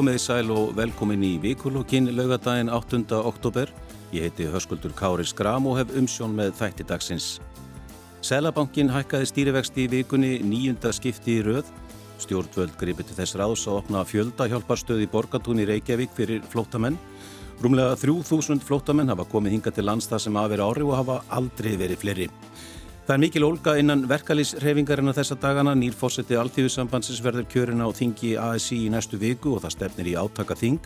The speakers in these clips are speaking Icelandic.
Komiði sæl og velkomin í vikulokkin laugadaginn 8. oktober. Ég heiti Höskuldur Kári Skram og hef umsjón með þætti dagsins. Sælabankin hækkaði stýrivexti í vikunni nýjunda skipti í röð. Stjórnvöld gripið til þess ráðs að opna fjölda hjálparstöð í Borgatún í Reykjavík fyrir flótamenn. Rúmlega 3000 flótamenn hafa komið hinga til lands það sem aðveri ári og hafa aldrei verið fleiri. Það er mikil ólga innan verkalýsreifingarinn að þessa dagana. Nýr fósetti Alþjóðusambandsins verður kjörin á þingi ASI í næstu viku og það stefnir í átaka þing.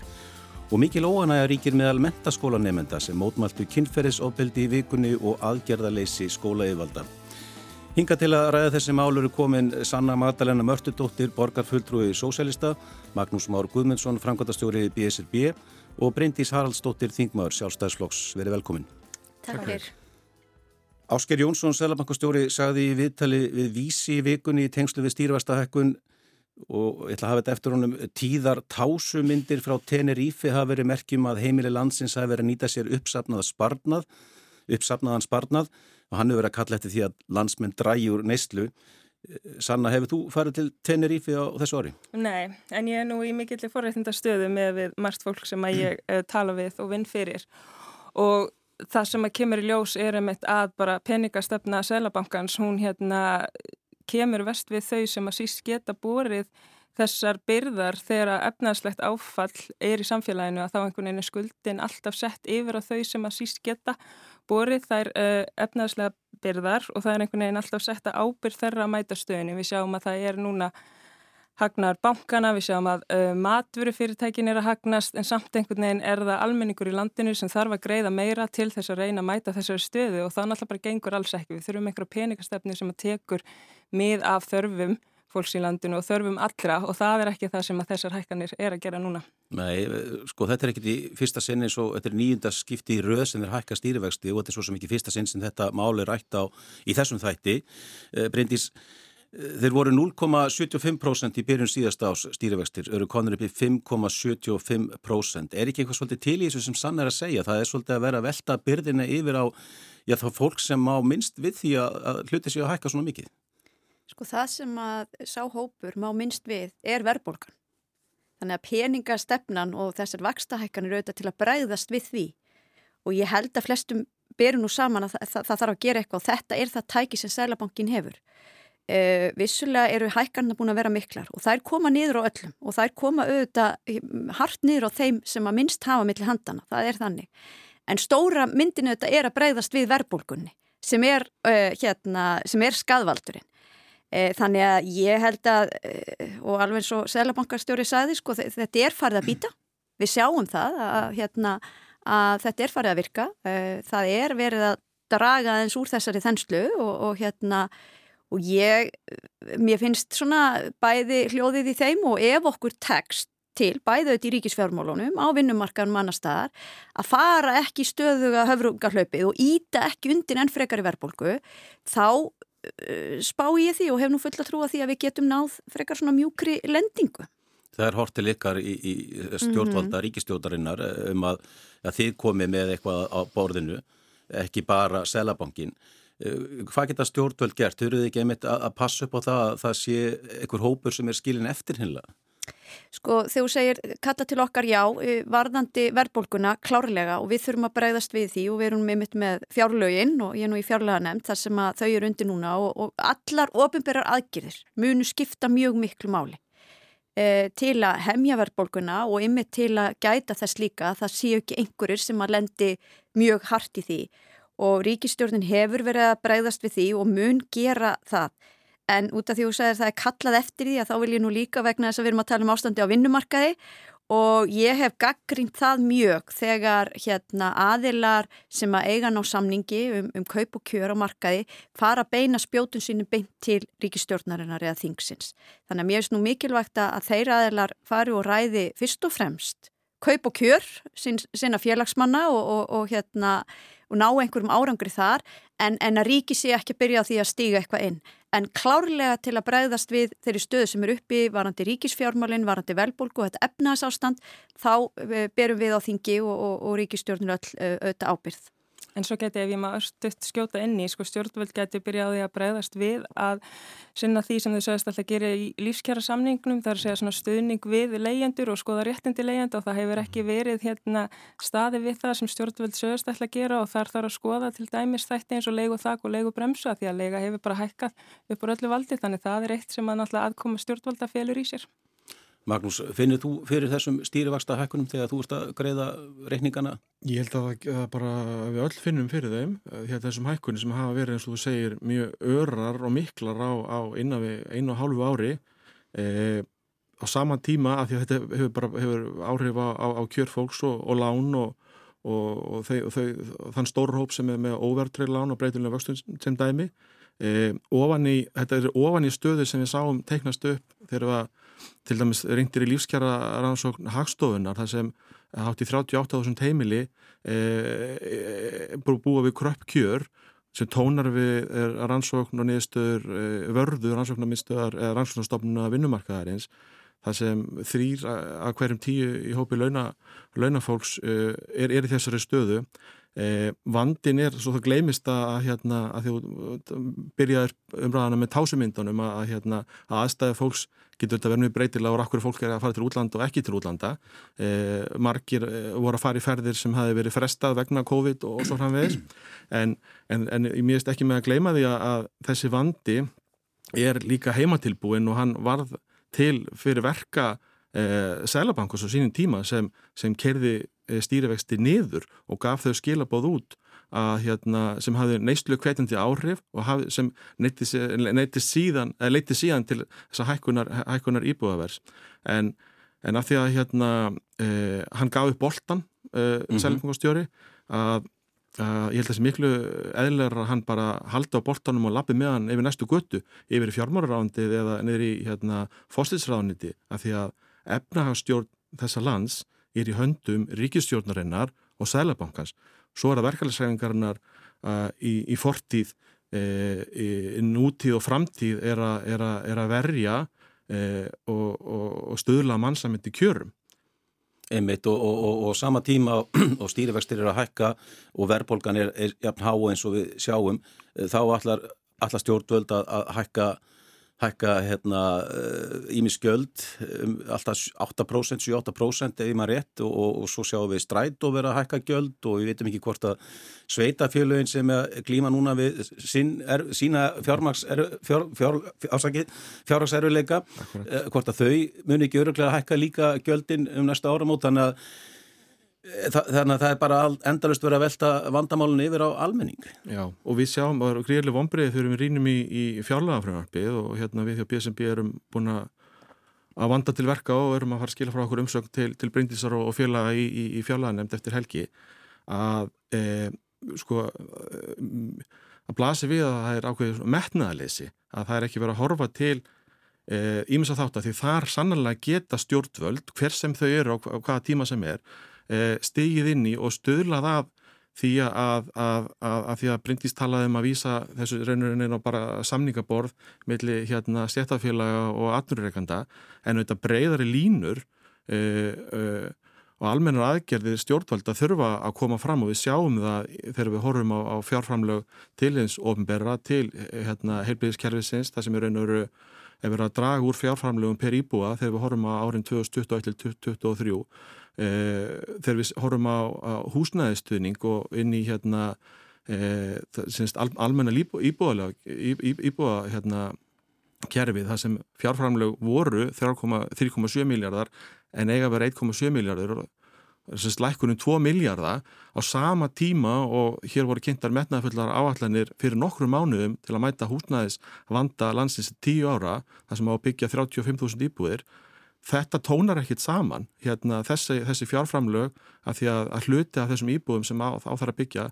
Og mikil óanæga ríkir meðal mentaskólanemenda sem mótmæltu kynferðisofbeldi í vikunni og aðgerðaleysi skólaeyðvalda. Hinga til að ræða þessi mál eru komin Sanna Magdalena Mörtudóttir, borgarfulltrúi Sósælista, Magnús Már Guðmundsson, framkvæmtastjóri BSRB og Bryndís Haraldsdóttir, þingmaður sjálfstæðsflokks. Verið velkomin. Takk fyrir. Ásker Jónsson, selabankastjóri, sagði í viðtali við vísi í vikunni í tengslu við stýrvastahekkun og ég ætla að hafa þetta eftir honum tíðar tásumindir frá Tenerífi hafa verið merkjum að heimili landsins hafa verið að nýta sér uppsapnaða sparnað uppsapnaðan sparnað og hann hefur verið að kalla eftir því að landsmenn dræjur neyslu. Sanna, hefur þú farið til Tenerífi á þessu ári? Nei, en ég er nú í mikillir forrættindastöðu með við margt fólk sem að ég mm. tala við og vinn fyrir og það sem að kemur í ljós er einmitt að bara peningastöfna Sælabankans, hún hérna kemur vest við þau sem að síst geta borið þessar byrðar þegar að efnaðslegt áfall er í samfélaginu að þá einhvern veginn er skuldin alltaf sett yfir á þau sem að síst geta borið þær uh, efnaðslega byrðar og það er einhvern veginn alltaf sett að ábyrð þeirra að mæta stöðinu. Við sjáum að það er núna hagnar bankana, við sjáum að uh, matvörufyrirtækin er að hagnast en samt einhvern veginn er það almenningur í landinu sem þarf að greiða meira til þess að reyna að mæta þessari stöðu og það náttúrulega bara gengur alls ekki. Við þurfum einhverja peningastefni sem að tekur mið af þörfum fólks í landinu og þörfum allra og það er ekki það sem að þessar hækkanir er að gera núna. Nei, sko þetta er ekkit í fyrsta sinni svo, þetta er nýjunda skipti í röð sem er hækka stýrivexti og þetta er svo sem ekki fyrsta sinn sem þetta máli rætt á í þessum þætti. Eh, Bryndís, Þeir voru 0,75% í byrjun síðast ás stýrivextir, eru konur upp í 5,75%. Er ekki eitthvað svolítið til í þessu sem sann er að segja? Það er svolítið að vera að velta byrðina yfir á já, þá fólk sem má minnst við því að, hluti sig að hækka svona mikið. Sko það sem að sá hópur má minnst við er verðbólgan. Þannig að peningastefnan og þessar vakstahækkan eru auðvitað til að bræðast við því og ég held að flestum beru nú saman að það, það, það þarf að gera eitthvað og þetta er það tæki sem Sælabankin hefur. Uh, vissulega eru hækkarna búin að vera miklar og þær koma niður á öllum og þær koma auðvitað hm, hart niður á þeim sem að minnst hafa millir handana, það er þannig. En stóra myndinu þetta er að breyðast við verbulgunni sem er, uh, hérna, sem er skadvaldurinn uh, þannig að ég held að og alveg eins og Sælabankarstjóri sagði sko þetta er farið að býta við sjáum það að, hérna, að þetta er farið að virka. Það er verið að draga eins úr þessari þenslu og, og hérna og ég, mér finnst svona bæði hljóðið í þeim og ef okkur tekst til bæðið þetta í ríkisfjármálunum á vinnumarkaðum manna staðar að fara ekki stöðuga höfrugarhlaupið og íta ekki undir enn frekar í verðbólku þá uh, spá ég því og hef nú full að trúa því að við getum náð frekar svona mjúkri lendingu. Það er hortið likar í, í stjórnvalda mm -hmm. ríkistjórnarinnar um að, að þið komið með eitthvað á borðinu, ekki bara selabankin. Eh, hvað geta stjórnvöld gert? Þau eru þið ekki einmitt að passa upp á það að það sé einhver hópur sem er skilin eftir hinlega? Sko þegar þú segir kalla til okkar já, eh, varðandi verðbólguna klárlega og við þurfum að bregðast við því og við erum einmitt með fjárlögin og ég er nú í fjárlega nefnd þar sem að þau eru undir núna og, og allar ofinberðar aðgjörðir munu skipta mjög miklu máli e, til að hemja verðbólguna og einmitt til að gæta þess líka að það séu ekki einhverjir sem að lendi mjög hart í því og ríkistjórnin hefur verið að breyðast við því og mun gera það. En út af því að það er kallað eftir því að þá vil ég nú líka vegna þess að við erum að tala um ástandi á vinnumarkaði og ég hef gaggrínt það mjög þegar hérna, aðilar sem að eiga ná samningi um, um kaup og kjör á markaði fara að beina spjótun sínu beint til ríkistjórnarinnar eða þingsins. Þannig að mér finnst nú mikilvægt að þeirra aðilar fari og ræði fyrst og fremst kaup og kjör sín, sína félagsmanna og, og, og hérna og ná einhverjum árangri þar en, en að ríki sé ekki að byrja á því að stíga eitthvað inn. En klárlega til að bregðast við þeirri stöðu sem er uppi varandi ríkisfjármálinn, varandi velbólku og þetta efnaðsástand, þá eh, berum við á þingi og, og, og ríkisstjórnir öll eh, auðvitað ábyrð. En svo geti ef ég maður stutt skjóta inn í, sko stjórnvöld geti byrjaði að breyðast við að sinna því sem þau sögast alltaf að gera í lífskjara samningnum, það er að segja svona stuðning við leyendur og skoða réttindi leyend og það hefur ekki verið hérna staði við það sem stjórnvöld sögast alltaf að gera og þar þarf að skoða til dæmis þætti eins og leigu þak og leigu bremsa því að leiga hefur bara hækkað upp úr öllu valdi þannig það er eitt sem að alltaf aðkoma stjórnvölda felur í sér. Magnús, finnir þú fyrir þessum stýrivaksta hækkunum þegar þú ert að greiða reikningana? Ég held að það bara við öll finnum fyrir þeim hérna þessum hækkunum sem hafa verið eins og þú segir mjög örar og miklar á, á einu og hálfu ári e, á sama tíma af því að þetta hefur bara hefur áhrif á, á, á kjörfólks og, og lán og, og, og þau, þau, þann stórhóp sem er með óvertrið lán og breytilega vöxtun sem dæmi e, ofan í, þetta er ofan í stöðu sem við sáum teiknast upp þegar við að til dæmis reyndir í lífskjara rannsókn hagstofunar þar sem hátt í 38.000 heimili e, e, búa við kröpp kjör sem tónar við rannsókn og niðurstöður e, vörðu rannsóknarmiðstöðar eða rannsóknarstofnuna vinnumarkaðarins þar sem þrýr að hverjum tíu í hópi launa, launafólks er, er í þessari stöðu. Eh, vandin er, svo það gleymist að, hérna, að þú byrjaður umræðana með tásumyndunum að, hérna, að aðstæða fólks getur þetta verið mjög breytilega og rakkur fólk er að fara til útlanda og ekki til útlanda. Eh, margir eh, voru að fara í ferðir sem hafi verið frestað vegna COVID og, svo framvegis. En, en, en ég mérst ekki með að gleyma því að, að þessi vandi er líka heimatilbúin og hann varð til fyrir verka eh, Sælabankus á sínum tíma sem, sem kerði Eh, stýrivexti niður og gaf þau skilabóð út að, hérna, sem hafði neyslu kveitandi áhrif og hafði, sem neytist síðan, síðan til þess að hækkunar, hækkunar íbúðavers en, en af því að hérna, eh, hann gaf upp boltan eh, -hmm. selfingastjóri að Uh, ég held að það sé miklu eðlar að hann bara halda á bortanum og lappi með hann yfir næstu göttu, yfir fjármárarándið eða í hérna, fóstilsráðniti af því að efnahagstjórn þessa lands er í höndum ríkistjórnarinnar og sælabankans. Svo er að verkefælisræfingarinnar uh, í, í fortíð, uh, í nútíð og framtíð er, að verja uh, og, og, og stöðla mannsamöndi kjörum. Einmitt og, og sama tíma og stýrivextir er að hækka og verðbólgan er, jafn há eins og við sjáum, eh, þá allar, allar stjórnvöld að hækka hækka hérna ímiskjöld um, alltaf 8%, 7-8% ef ég maður rétt og, og, og svo sjáum við stræt og vera að hækka gjöld og við veitum ekki hvort að sveitafjölögin sem klíma núna við sín, er, sína fjármags er, fjár, fjár, fjárhagserfileika eh, hvort að þau muni ekki öruglega að hækka líka gjöldin um næsta áramót. Þannig að Þannig að það er bara endalust verið að velta vandamálunni yfir á almenning. Já, og við sjáum, og gríðileg vonbreið þegar við rínum í, í fjárlagafröðarpið og hérna við hjá BSMB erum búin að vanda til verka og erum að fara að skila frá okkur umsögn til, til breyndisar og félaga í, í, í fjárlaganemnd eftir helgi að e, sko að blasi við að það er ákveðið metnaðalesi, að það er ekki verið að horfa til ímins e, að þátt að því þar sannlega geta stjórnvöld hver sem þau eru á hvaða tíma sem er Eh, stegið inn í og stöðlað af því að, að, að, að því að Bryndís talaði um að vísa þessu reynurinn á bara samningaborð melli hérna stjættafélaga og atnurreikanda en auðvitað breyðari línur e, e, og almennar aðgerðir stjórnvald að þurfa að koma fram og við sjáum það þegar við horfum á, á fjárframlög til eins ofnberra til hérna, heilbíðiskerfisins það sem er veru ef við erum að draga úr fjárframlögum per íbúa þegar við horfum á árin 2021-2023 Eh, þegar við horfum á, á húsnæðistuðning og inn í hérna e, al, almenna íbúa íbúa hérna kerfið það sem fjárframlög voru 3,7 miljardar en eiga verið 1,7 miljardur lækkunum 2 miljardar á sama tíma og hér voru kynntar metnaðfullar áallanir fyrir nokkru mánuðum til að mæta húsnæðis vanda landsins 10 ára þar sem á að byggja 35.000 íbúðir þetta tónar ekkit saman hérna, þessi, þessi fjárframlög að því að, að hluti af þessum íbúðum sem á, á þarf að byggja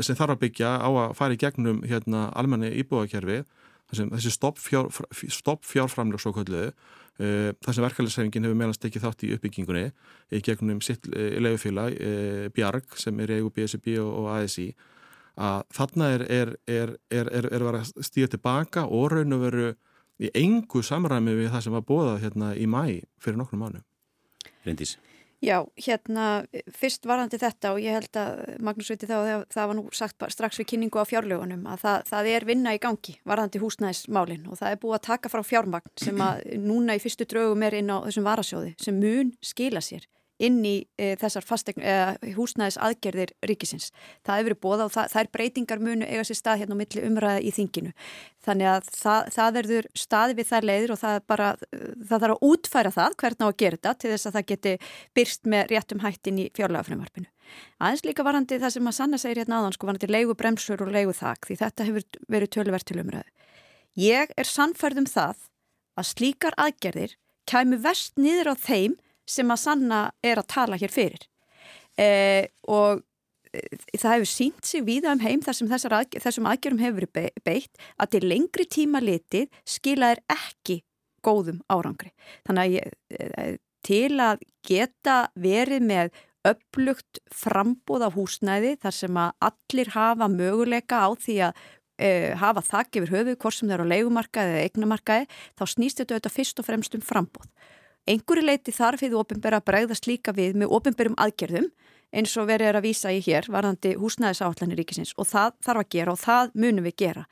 sem þarf að byggja á að fara í gegnum hérna, almenni íbúðakerfi þessi stopp, fjár, stopp fjárframlög svo kalluðu þar sem verkefælisefingin hefur meðan stekið þátt í uppbyggingunni í gegnum sitt uh, leifufélag uh, Bjarg sem er EU, BSB og, ASI að þarna er, er, er, er að stíða tilbaka og raun og veru í engu samræmi við það sem var bóðað hérna í mæ fyrir nokkrum mánu. Rindís. Já, hérna, fyrst varðandi þetta og ég held að Magnús viti þá að það var nú sagt strax við kynningu á fjárlögunum að það, það er vinna í gangi varðandi húsnæðismálinn og það er búið að taka frá fjármagn sem að núna í fyrstu draugum er inn á þessum varasjóði sem mun skila sér inn í e, þessar fastegn, e, húsnæðis aðgerðir ríkisins. Það hefur verið bóða og það, það er breytingar munu eiga sér stað hérna á milli umræða í þinginu. Þannig að það, það verður staði við þær leiðir og það, bara, það þarf að útfæra það hvernig á að gera þetta til þess að það geti byrst með réttum hættin í fjárlagafrömmarpinu. Aðeins líka varandi það sem að Sanna segir hérna aðan sko varandi leigu bremsur og leigu þak því þetta hefur verið tölverð til umræðu. Ég er sannfærð um það að slíkar aðgerðir kæmu vest niður á þeim sem að Sanna er að tala hér fyrir eh, og eh, það hefur sínt sig víða um heim þar sem að, þessum aðgjörum hefur verið beitt að til lengri tíma litið skila er ekki góðum árangri. Þannig að eh, til að geta verið með upplugt frambúð af húsnæði þar sem að allir hafa möguleika á því að uh, hafa þakk yfir höfu hvort sem þeir eru á leikumarkaði eða eignamarkaði þá snýst þetta auðvitað fyrst og fremst um frambúð. Einhverju leiti þarf við ofinbæra bregðast líka við með ofinbærum aðgerðum eins og verið er að vísa í hér varðandi húsnæðisáallanir ríkisins og það þarf að gera og það munum við gera.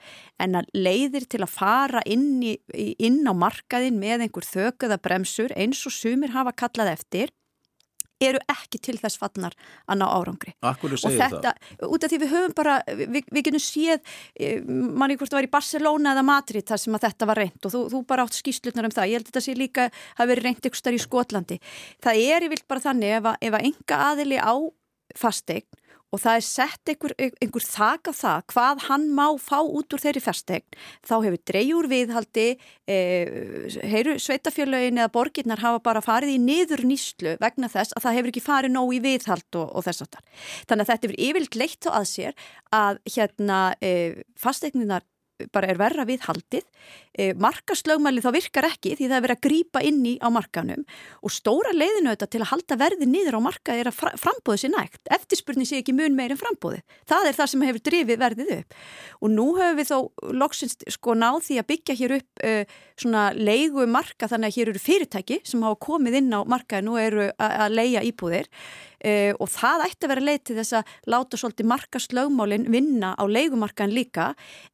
En að leiðir til að fara inn, í, inn á markaðin með einhver þökuða bremsur eins og sumir hafa kallað eftir eru ekki til þess fallnar að ná árangri. Akkur er segið þetta, það? Út af því við höfum bara, við, við getum séð, eh, manni hvort það var í Barcelona eða Madrid þar sem að þetta var reynd og þú, þú bara átt skýslutnar um það. Ég held að þetta sé líka að vera reynd ykkur starf í Skotlandi. Það er í vilt bara þannig ef að, enga aðili á fastegn og það er sett einhver, einhver þak á það hvað hann má fá út úr þeirri festegn þá hefur dreyjur viðhaldi e, heyru sveitafjörlaugin eða borginnar hafa bara farið í niður nýslu vegna þess að það hefur ekki farið nóg í viðhald og, og þess aftar. Þannig að þetta hefur yfirlt leitt þá að sér að hérna e, fastegninar bara er verra við haldið e, markaslögmæli þá virkar ekki því það er verið að grýpa inn í á markanum og stóra leiðinu þetta til að halda verði niður á marka er að frambóði sér nægt. Eftirspurning sé ekki mun meir en frambóði það er það sem hefur drifið verðið upp. Og nú höfum við þó loksins sko náð því að byggja hér upp e, svona leigu marka þannig að hér eru fyrirtæki sem hafa komið inn á markaðinu og eru að leia íbúðir. Uh, og það ætti að vera leið til þess að láta svolítið markast lögmálinn vinna á leikumarkaðin líka.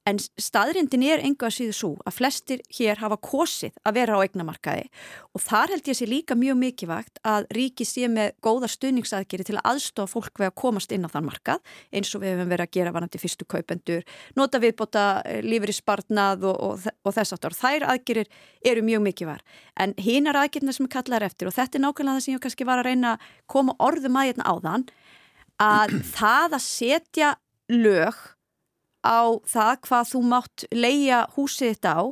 En staðrindin er enga að síðu svo að flestir hér hafa kosið að vera á eignamarkaði. Og þar held ég sé líka mjög mikilvægt að ríki sé með góða stuðningsaðgeri til að aðstofa fólk við að komast inn á þann markað eins og við hefum verið að gera varandi fyrstu kaupendur, nota viðbota lífur í spartnað og, og, og þess aftur. Þær aðgerir eru mjög mikilvæg en hinar aðgerina sem kallar eftir og þetta er nákvæmlega það sem ég kannski var að reyna að koma orðum að hérna áðan að það að setja lög á það hvað þú mátt leia húsið þetta á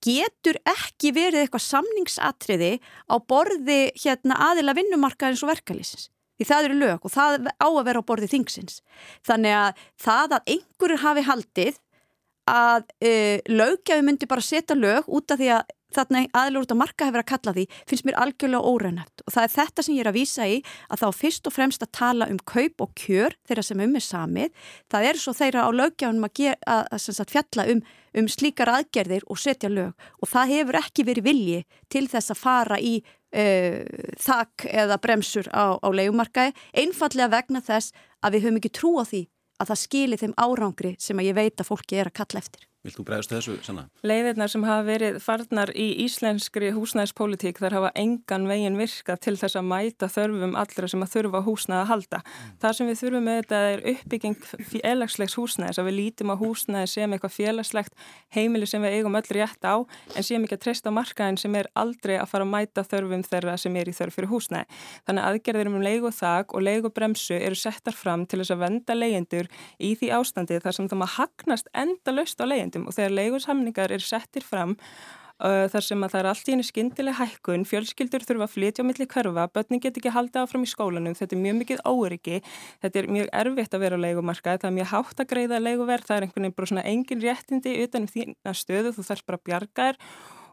getur ekki verið eitthvað samningsatriði á borði hérna aðila vinnumarkaðins og verkalýsins. Því það eru lög og það á að vera á borði þingsins. Þannig að það að einhverjur hafi haldið að uh, lögjafi myndi bara setja lög út af því að þarna aðlur út á marka hefur að kalla því finnst mér algjörlega óreinætt og það er þetta sem ég er að vísa í að þá fyrst og fremst að tala um kaup og kjör þeirra sem um er samið. Það er svo þeirra á lögjáðunum að, gera, að, að, að fjalla um, um slíkar aðgerðir og setja lög. Og það hefur ekki verið vilji til þess að fara í uh, þak eða bremsur á, á leikumarkaði einfallega vegna þess að við höfum ekki trú á því að það skilir þeim árangri sem að ég veit að fólki er að kalla eftir. Vilt þú bregðast þessu, Sanna? Leiðirnar sem hafa verið farnar í íslenskri húsnæðspolítík þar hafa engan veginn virka til þess að mæta þörfum allra sem að þurfa húsnæð að halda. Mm. Það sem við þurfum með þetta er uppbygging félagslegs húsnæðis að við lítum á húsnæði sem eitthvað félagslegt heimili sem við eigum öll rétt á en sem ekki að treysta markaðin sem er aldrei að fara að mæta þörfum þeirra sem er í þörf fyrir húsnæði. Þannig að aðgerðir um leigu þak og leigu bremsu eru settar fram til þess að leigjendum og þegar leigursamningar er settir fram uh, þar sem að það er allt í henni skindileg hækkun, fjölskyldur þurfa að flytja á milli körfa, börnin get ekki haldið áfram í skólanum, þetta er mjög mikið óryggi, þetta er mjög erfitt að vera á leigumarka, það er mjög hátt að greiða leiguverð, það er einhvern veginn bara svona engin réttindi utanum þína stöðu, þú þarf bara að bjarga þér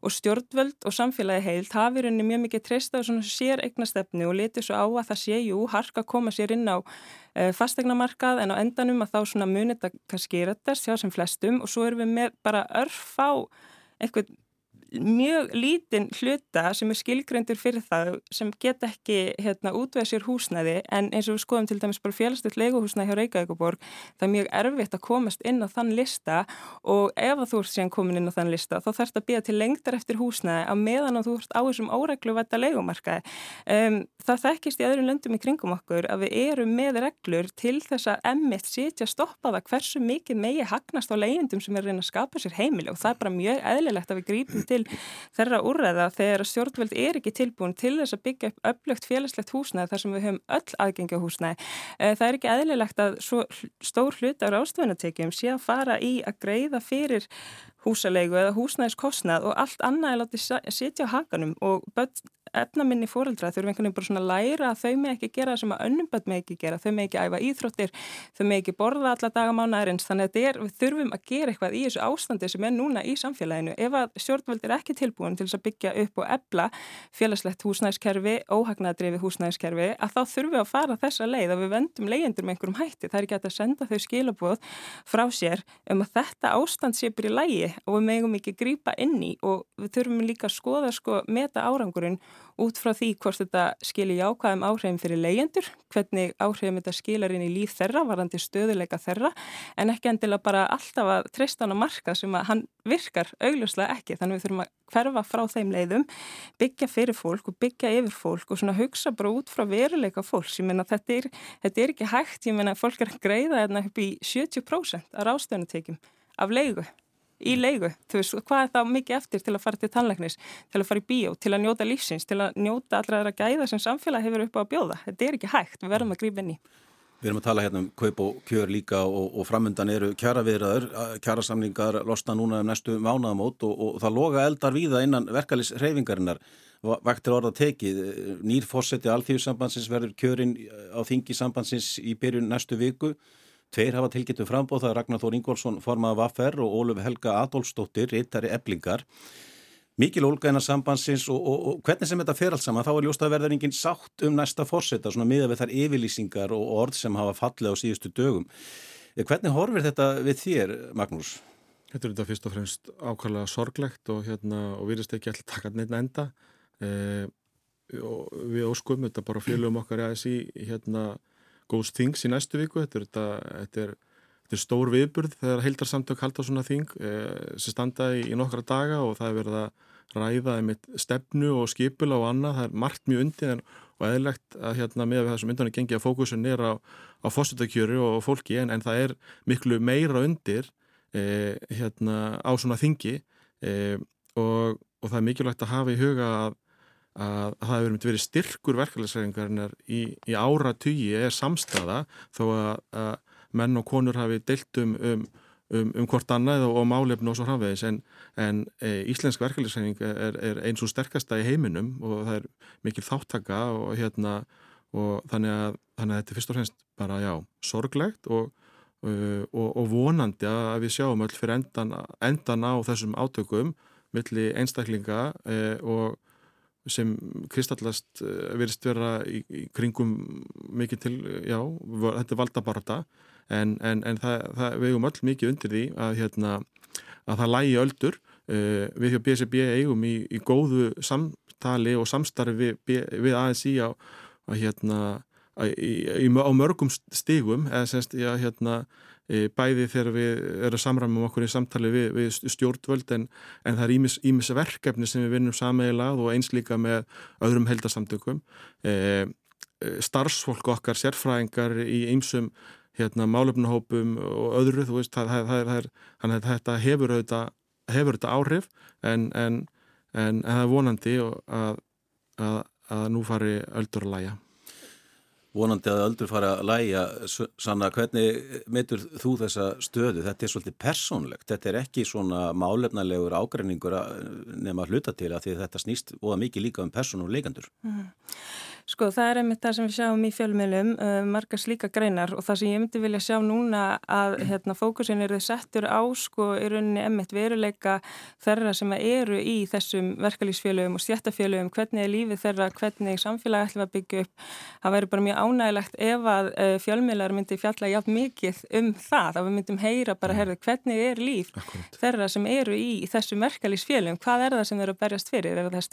og stjórnvöld og samfélagi heilt hafi rauninni mjög mikið treysta og svona sér eignastefni og leti svo á að það sé jú harka að koma sér inn á e, fastegnamarkað en á endanum að þá svona munið það kannski rættast hjá sem flestum og svo erum við með bara örf á eitthvað mjög lítinn hluta sem er skilgrendur fyrir það sem get ekki hérna, útveð sér húsnæði. En eins og við skoðum til dæmis bara félagsleitt leiguhúsnæði hjá Reykjavíkuborg það er mjög erfitt að komast inn á þann lista. Og ef þú ert síðan komin inn á þann lista þá þarfst að býja til lengtar eftir húsnæði að meðan að þú ert á þessum óreglu vetta leigumarkaði. Um, það þekkist í öðrum löndum í kringum okkur að við erum með reglur til þess að emmitt sitja stoppaða hversu mikið megi hagnast á leiðindum sem er til þeirra úrræða þegar stjórnveld er ekki tilbúin til þess að byggja upp öflugt félagslegt húsnæði þar sem við höfum öll aðgengja húsnæði. Eh, það er ekki eðlilegt að stór hlut á rástvennatekjum sé að fara í að greiða fyrir húsalegu eða húsnæðiskostnað og allt annað er látið sitja á hakanum og efnaminni fóreldra þurfum einhvern veginn bara svona að læra að þau með ekki gera sem að önnum börn með ekki gera, þau með ekki æfa íþróttir, þau með ekki borða alla dagamánaðarins, þannig að er, við þurfum að gera eitthvað í þessu ástandi sem er núna í samfélaginu. Ef að stjórnvöld er ekki tilbúin til þess að byggja upp og ebla félagslegt húsnæðiskerfi, óhagnadrifi húsnæðiskerfi, að þá þurfum við að fara þessa leið að við vendum leyendur með einhverjum hætti. Það er ekki að senda þau skilabóð frá sér um að þetta ástand sé byrja lægi og við megum ekki grípa inn í og við þurfum líka að skoða sko meta árangurinn út frá því hvort þetta skilir jákvæðum áhrifin fyrir leyendur, hvernig áhrifin þetta skilar inn í líf þeirra, varandi stöðuleika þeirra, en ekki endilega bara alltaf að treysta hann á marka sem að hann virkar augljóslega ekki, þannig við þurfum að hverfa frá þeim leiðum, byggja fyrir fólk og byggja yfir fólk og svona hugsa bara út frá veruleika fólks, ég menna þetta er, þetta er ekki hægt, ég menna fólk er að greiða hérna upp í 70% af rástöðunatekjum af leigu í leigu, þú veist, hvað er það mikið eftir til að fara til tannleiknis, til að fara í bíó til að njóta lífsins, til að njóta allra þeirra gæða sem samfélag hefur upp á að bjóða? Þetta er ekki hægt, við verðum að grípa inn í. Við erum að tala hérna um kaup og kjör líka og, og framöndan eru kjara viðraður kjarasamlingar losna núna um næstu mánaðamót og, og það loga eldar víða innan verkalis reyfingarinnar vaktir orða tekið, nýr fósetti alþjóðsambansins verður kjörinn á þingi sambansins í byrjun næstu viku Tveir hafa tilgættu frambóð, það Ragnar Þór Ingólfsson formaða Vaffer og Óluf Helga Adolfsdóttir, reytari eblingar. Mikil ólga einar sambansins og, og, og hvernig sem þetta fer alls saman, þá er ljóst að verður enginn sátt um næsta fórseta, svona miða við þar yfirlýsingar og orð sem hafa fallið á síðustu dögum. Eh, hvernig horfir þetta við þér, Magnús? Þetta er þetta fyrst og fremst ákvæmlega sorglegt og, hérna, og við erum ekki alltaf takað neitt enda. Eh, við óskum þetta bara félugum okkar í ASI hérna góðs þings í næstu viku. Þetta er, þetta, er, þetta er stór viðburð þegar heildarsamtök halda svona þing eh, sem standa í, í nokkra daga og það er verið að ræða með stefnu og skipula og annað, það er margt mjög undir og eðlegt að hérna með það sem undan er gengið að fókusun er á, á fósutakjöru og fólki en, en það er miklu meira undir eh, hérna á svona þingi eh, og, og það er mikilvægt að hafa í huga að að það hefur verið styrkur verkefælisæringarinnar í, í ára tugi er samstaða þó að, að menn og konur hafi deilt um, um, um, um hvort annað og, og málefn og svo hrafiðis en, en e, íslensk verkefælisæring er, er eins og sterkasta í heiminum og það er mikil þáttaka og, hérna, og þannig, að, þannig að þetta er fyrst og fremst bara já, sorglegt og, og vonandi að við sjáum öll fyrir endan, endan á þessum átökum milli einstaklinga e, og sem kristallast eh, verist vera í, í kringum mikið til, já, þetta er valdabarta en, en, en það, það vegum öll mikið undir því að, hérna, að það lægi öldur. Uh, við hjá BSB eigum í, í góðu samtali og samstarfi við, við ASI á, að, hérna, að, í, á mörgum stigum eða semst, já, hérna E, bæði þegar við erum samræmum okkur í samtali við, við stjórnvöld en, en það er ímis, verkefni sem við vinnum sameigilað og eins líka með öðrum heldarsamtökum e, e, starfsfólk okkar, sérfræðingar í ýmsum hérna, málefnahópum og öðru veist, það, það, það, það þetta hefur auðvitað, hefur auðvitað áhrif en, en, en það er vonandi að, að, að nú fari öldur að læja vonandi að öldur fara að læja sanna hvernig meitur þú þessa stöðu? Þetta er svolítið persónlegt. Þetta er ekki svona málefnalegur ágreiningur nema að hluta til að þetta snýst óða mikið líka um persón og leikandur mm. Sko það er einmitt það sem við sjáum í fjölmiðlum, uh, margar slíka greinar og það sem ég myndi vilja sjá núna að hérna, fókusin eru settur á sko í rauninni einmitt veruleika þeirra sem eru í þessum verkalýsfjölugum og stjættafjölugum, hvernig er lífið þeirra, hvernig samfélagi ætlum að byggja upp. Það væri bara mjög ánægilegt ef að uh, fjölmiðlar myndi fjalla jáfn mikið um það, að við myndum heyra bara, mm. herðu, hvernig er líf Akkurat. þeirra sem eru í, þessum verkalýsfjölugum, hvað er það sem eru að berjast fyrir? Er það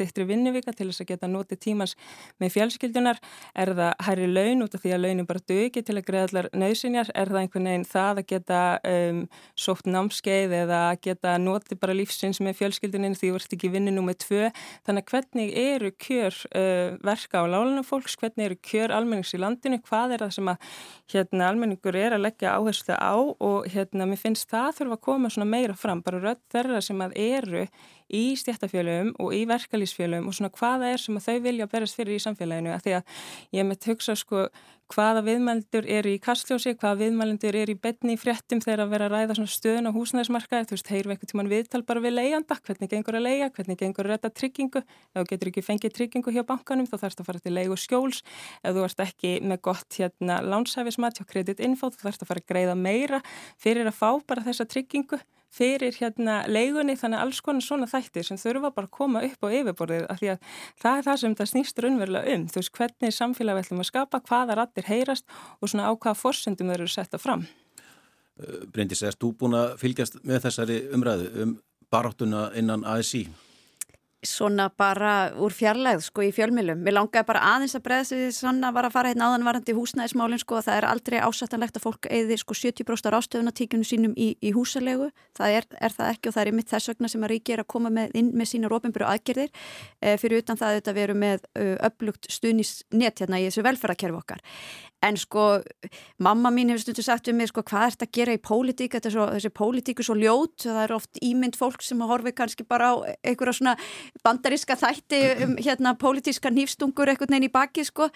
fjölskyldunar, er það hærri laun út af því að launin bara dögi til að greiða allar nöðsynjar, er það einhvern veginn það að geta um, sótt námskeið eða að geta notið bara lífsins með fjölskyldunin því þú ert ekki vinnið nú með tvö, þannig að hvernig eru kjör uh, verka á lálunum fólks, hvernig eru kjör almennings í landinu, hvað er það sem að hérna, almenningur er að leggja áherslu á? Og hérna, mér finnst það þurfa að koma meira fram, bara rödd þeirra sem að eru í stjættafjölum og í verkalýsfjölum og svona hvaða er sem þau vilja berast fyrir í samfélaginu að því að ég mitt hugsa sko hvaða viðmældur er í kastljósi, hvaða viðmældur er í betni fréttum þegar að vera að ræða stöðun á húsnæðismarkaði, þú veist, heyrum einhvern tíman viðtal bara við leiðanda, hvernig gengur að leiða, hvernig gengur að retta tryggingu, ef þú getur ekki fengið tryggingu hjá bankanum þá þarfst að fara til leið og skjóls, ef þú ert ekki með gott hérna lánshæfismat hjá kreditinfo, þú þarfst að fara að greiða meira fyrir að fá bara þessa tryggingu fyrir hérna leigunni þannig alls konar svona þættir sem þurfa bara að koma upp á yfirborðið af því að það er það sem það snýst raunverulega um þú veist hvernig samfélag við ætlum að skapa hvaða rattir heyrast og svona á hvaða forsendum þau eru setta fram Bryndis, erst þú búin að fylgjast með þessari umræðu um baráttuna innan ASI? Svona bara úr fjarlæð sko í fjölmilum. Mér langaði bara aðeins að breyða sig svona var að fara hérna áðanvarandi húsnæðismálinn sko það er aldrei ásættanlegt að fólk eði sko 70% rástöðunatíkjunu sínum í, í húsalegu. Það er, er það ekki og það er ymitt þess vegna sem að ríki er að koma með, inn með sína rópenbyrju aðgerðir e, fyrir utan það að við erum með upplugt stuðnisnett hérna í þessu velferðarkerfi okkar. En sko, mamma mín hefur stundu sagt um mig, sko, hvað ert að gera í pólitík, svo, þessi pólitík er svo ljót, það er oft ímynd fólk sem horfi kannski bara á einhverja svona bandaríska þætti um hérna pólitíska nýfstungur einhvern veginn í baki, sko.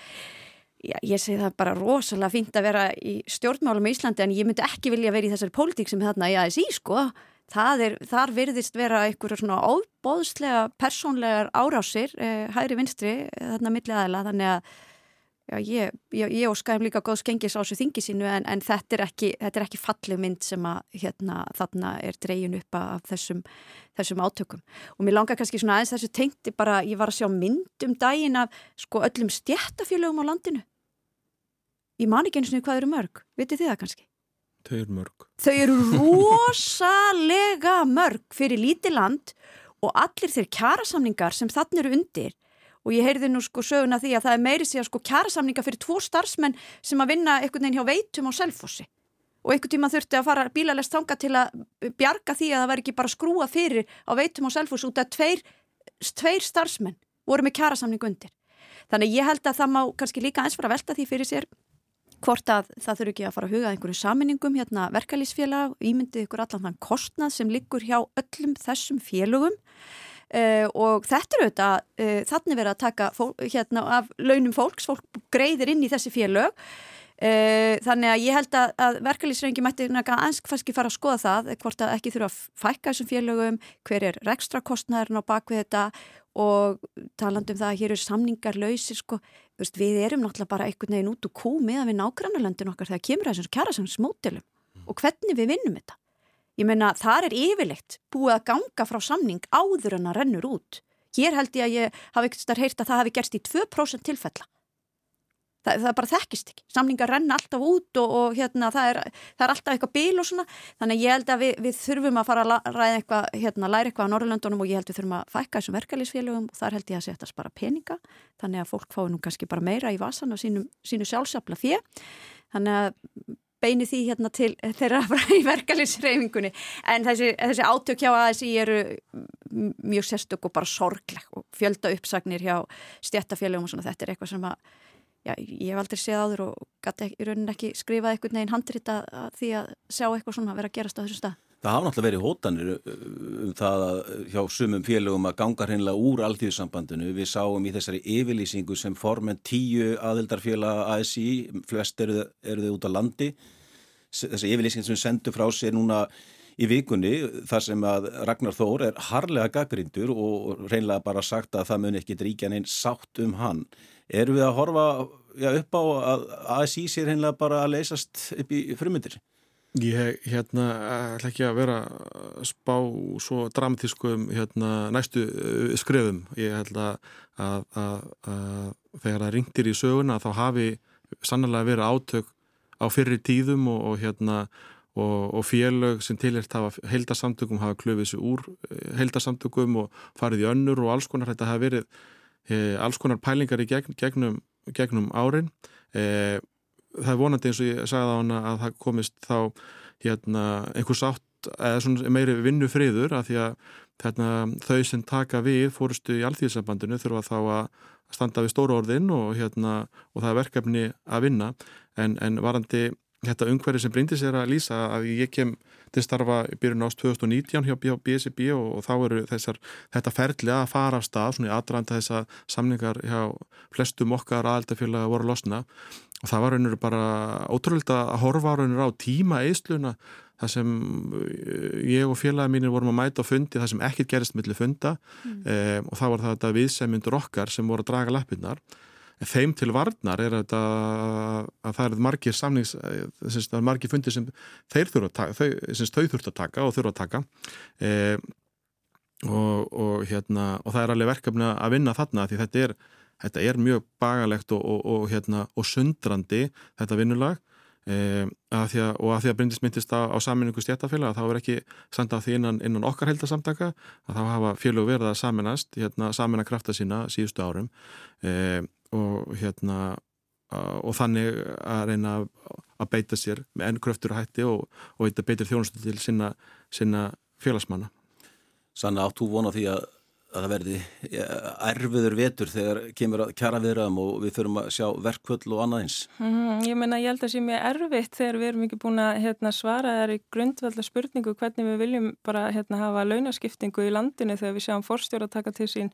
Já, ég segi það bara rosalega fínt að vera í stjórnmálum í Íslandi en ég myndi ekki vilja vera í þessari pólitík sem þarna í, sko. Er, þar virðist vera einhverja svona óbóðslega persónlegar árásir, eh, hægri vinstri, þarna millið aðila, þannig að Já, ég, ég, ég óskæðum líka góð skengis á þessu þingi sínu en, en þetta er ekki, ekki fallið mynd sem að hérna, þarna er dreyin upp af þessum, þessum átökum. Og mér langar kannski svona aðeins þessu tengti bara, ég var að sjá mynd um daginn af sko öllum stjættafélögum á landinu. Ég man ekki eins og hvað eru mörg, vitið þið það kannski? Þau eru mörg. Þau eru rosalega mörg fyrir lítið land og allir þeir kjærasamningar sem þann eru undir og ég heyrði nú sko söguna því að það er meiri sig að sko kjærasamninga fyrir tvo starfsmenn sem að vinna einhvern veginn hjá veitum á selfossi og einhvern tíma þurfti að fara bílalest þanga til að bjarga því að það væri ekki bara skrúa fyrir á veitum á selfossi út af tveir, tveir starfsmenn voru með kjærasamning undir. Þannig ég held að það má kannski líka eins fara að velta því fyrir sér hvort að það þurfi ekki að fara að huga einhverju saminningum hérna verkalýsfélag, ímyndið ykkur allan þann kostnað sem liggur hjá öllum þessum félögum Uh, og þetta eru þetta, uh, þannig verið að taka fólk, hérna, af launum fólks, fólk greiðir inn í þessi félög. Uh, þannig að ég held að, að verkefliðsrengi mætti anskfæski fara að skoða það hvort að ekki þurfa að fækka þessum félögum hver er rekstra kostnæðurinn á bakvið þetta og talandum það að hér eru samningar lausir sko, Vist, við erum náttúrulega bara einhvern veginn út og kú með að við nágrannarlöndin okkar þegar kemur þessum kjara sem smótilum og hvernig við vinnum þetta Ég meina, þar er yfirleitt búið að ganga frá samning áður en að rennur út. Hér held ég að ég hafi ekkert starf heyrt að það hafi gerst í 2% tilfella. Það, það bara þekkist ekki. Samningar renna alltaf út og, og hérna, það, er, það er alltaf eitthvað bíl og svona. Þannig ég held að við, við þurfum að fara að ræða eitthvað, hérna, læra eitthvað á Norrlöndunum og ég held við þurfum að fækka þessum verkefliðsfélögum og þar held ég að setja bara peninga. Þannig að fólk fái nú kannski bara meira í vasan og sínu, sínu sjálfsafla fjö. Þannig að beini því hérna til þeirra í verkefliðsreyfingunni en þessi, þessi átök hjá ASI eru mjög sérstök og bara sorgleg og fjölda uppsagnir hjá stjættafélagum og svona. Þetta er eitthvað sem að já, ég hef aldrei séð áður og gæti í rauninni ekki skrifað einhvern veginn handrita því að sjá eitthvað svona að vera að gerast á þessu stað Það hafa náttúrulega verið hótanir uh, um það hjá sumum félögum að ganga hreinlega úr alltíðsambandinu. Við sáum í þessari yfirlýsingu sem formen tíu aðildarfélag ASI, flest eru þau út á landi. Þessi yfirlýsing sem við sendum frá sér núna í vikunni þar sem að Ragnar Þór er harlega gaggrindur og reynlega bara sagt að það mun ekki dríkjan einn sátt um hann. Eru við að horfa já, upp á að ASI sér reynlega bara að leysast upp í frumundir? Ég hérna ætla ekki að vera spá svo dramatískum hérna, næstu uh, skrefum. Ég held að, að, að, þegar það ringtir í söguna þá hafi sannlega verið átök á fyrri tíðum og, og hérna og, og félög sem tilhert hafa heildarsamtökum hafa klöfið sér úr eh, heildarsamtökum og farið í önnur og alls konar þetta hafa verið e, alls konar pælingar í gegn, gegnum, gegnum árin e, það er vonandi eins og ég sagði á hana að það komist þá hérna einhvers átt eða meiri vinnufriður að því að hérna, þau sem taka við fórustu í alþýðsambandinu þurfa þá að standa við stóru orðin og, hérna, og það er verkefni að vinna. En, en varandi þetta umhverfi sem brindis er að lýsa að ég kem til starfa byrjun ást 2019 hjá BSB og, og þá eru þessar, þetta ferli að fara af stað svona í aðranda þessa samningar hjá flestum okkar aðaldafélag voru losna. Og það var raunir bara ótrúlega að horfa raunir á tíma eðsluna það sem eh, ég og félagi mínir vorum að mæta á fundi það sem ekkert gerist millir funda. Mm. eh, og þá var það þetta viðsæmyndur okkar sem voru að draga lappinnar þeim til varnar er þetta að það eru margir samnings það eru margir fundir sem þeir þurfa að taka þau, þau þurft að taka og þurfa að taka. E, og, og hérna og það er alveg verkefni að vinna þarna því þetta er, þetta er mjög bagalegt og, og, og hérna og sundrandi þetta vinnulag. E, að að, og að því að Bryndis myndist á, á saminningu stjættafélag að þá er ekki sanda því innan, innan okkar heldarsamtaka að þá hafa félög verið að saminast hérna, samina krafta sína síðustu árum. E, og hérna og þannig að reyna að beita sér með enn kröftur og hætti og, og þetta beitir þjónustu til sinna, sinna félagsmanna. Sanna, áttu vona því að að það verði erfiður vetur þegar kemur að kjara viðraðum og við þurfum að sjá verkvöld og annað eins. Mm, ég menna, ég held að það sé mjög erfitt þegar við erum ekki búin að hérna, svara þær í grundvalda spurningu hvernig við viljum bara hérna, hafa launaskiptingu í landinu þegar við sjáum forstjóra taka til sín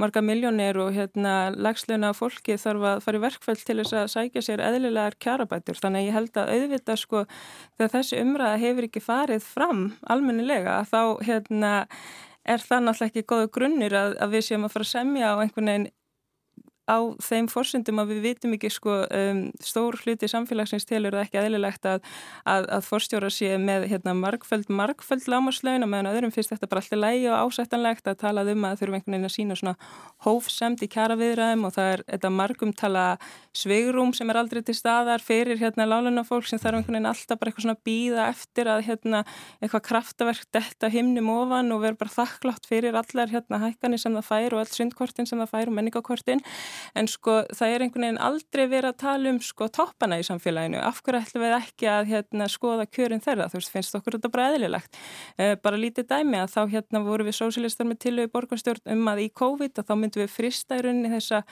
marga miljónir og hérna, lagslöna fólki þarf að fara í verkvöld til þess að sækja sér eðlilegar kjarabætur. Þannig ég held að auðvita sko þegar þessi umræða hefur ekki farið fram almennilega þá hérna er það náttúrulega ekki góðu grunnir að, að við séum að fara að semja á einhvern veginn á þeim fórsundum að við vitum ekki sko um, stór hluti samfélagsins telur það ekki aðlilegt að, að, að fórstjóra sé með hérna, margföld, margföld lámarslaun og meðan öðrum finnst þetta bara alltaf lægi og ásættanlegt að tala um að þurfum einhvern veginn að sína svona hófsemt í kjara viðræðum og það er þetta margumtala sveigrum sem er aldrei til staðar fyrir hérna láluna fólk sem þarf einhvern veginn alltaf bara eitthvað svona býða eftir að hérna eitthvað kraftaverk detta himnum ofan og vera bara þakklátt fyrir allar hérna hækkanir sem það fær og allt en sko það er einhvern veginn aldrei verið að tala um sko toppana í samfélaginu. Af hverju ætlum við ekki að hérna, skoða kjörin þeirra, þú veist, finnst okkur þetta bara eðlilegt? Eh, bara lítið dæmi að þá hérna voru við sósilistar með tilögu borgarstjórn um að í COVID að þá myndum við frista í rauninni þessa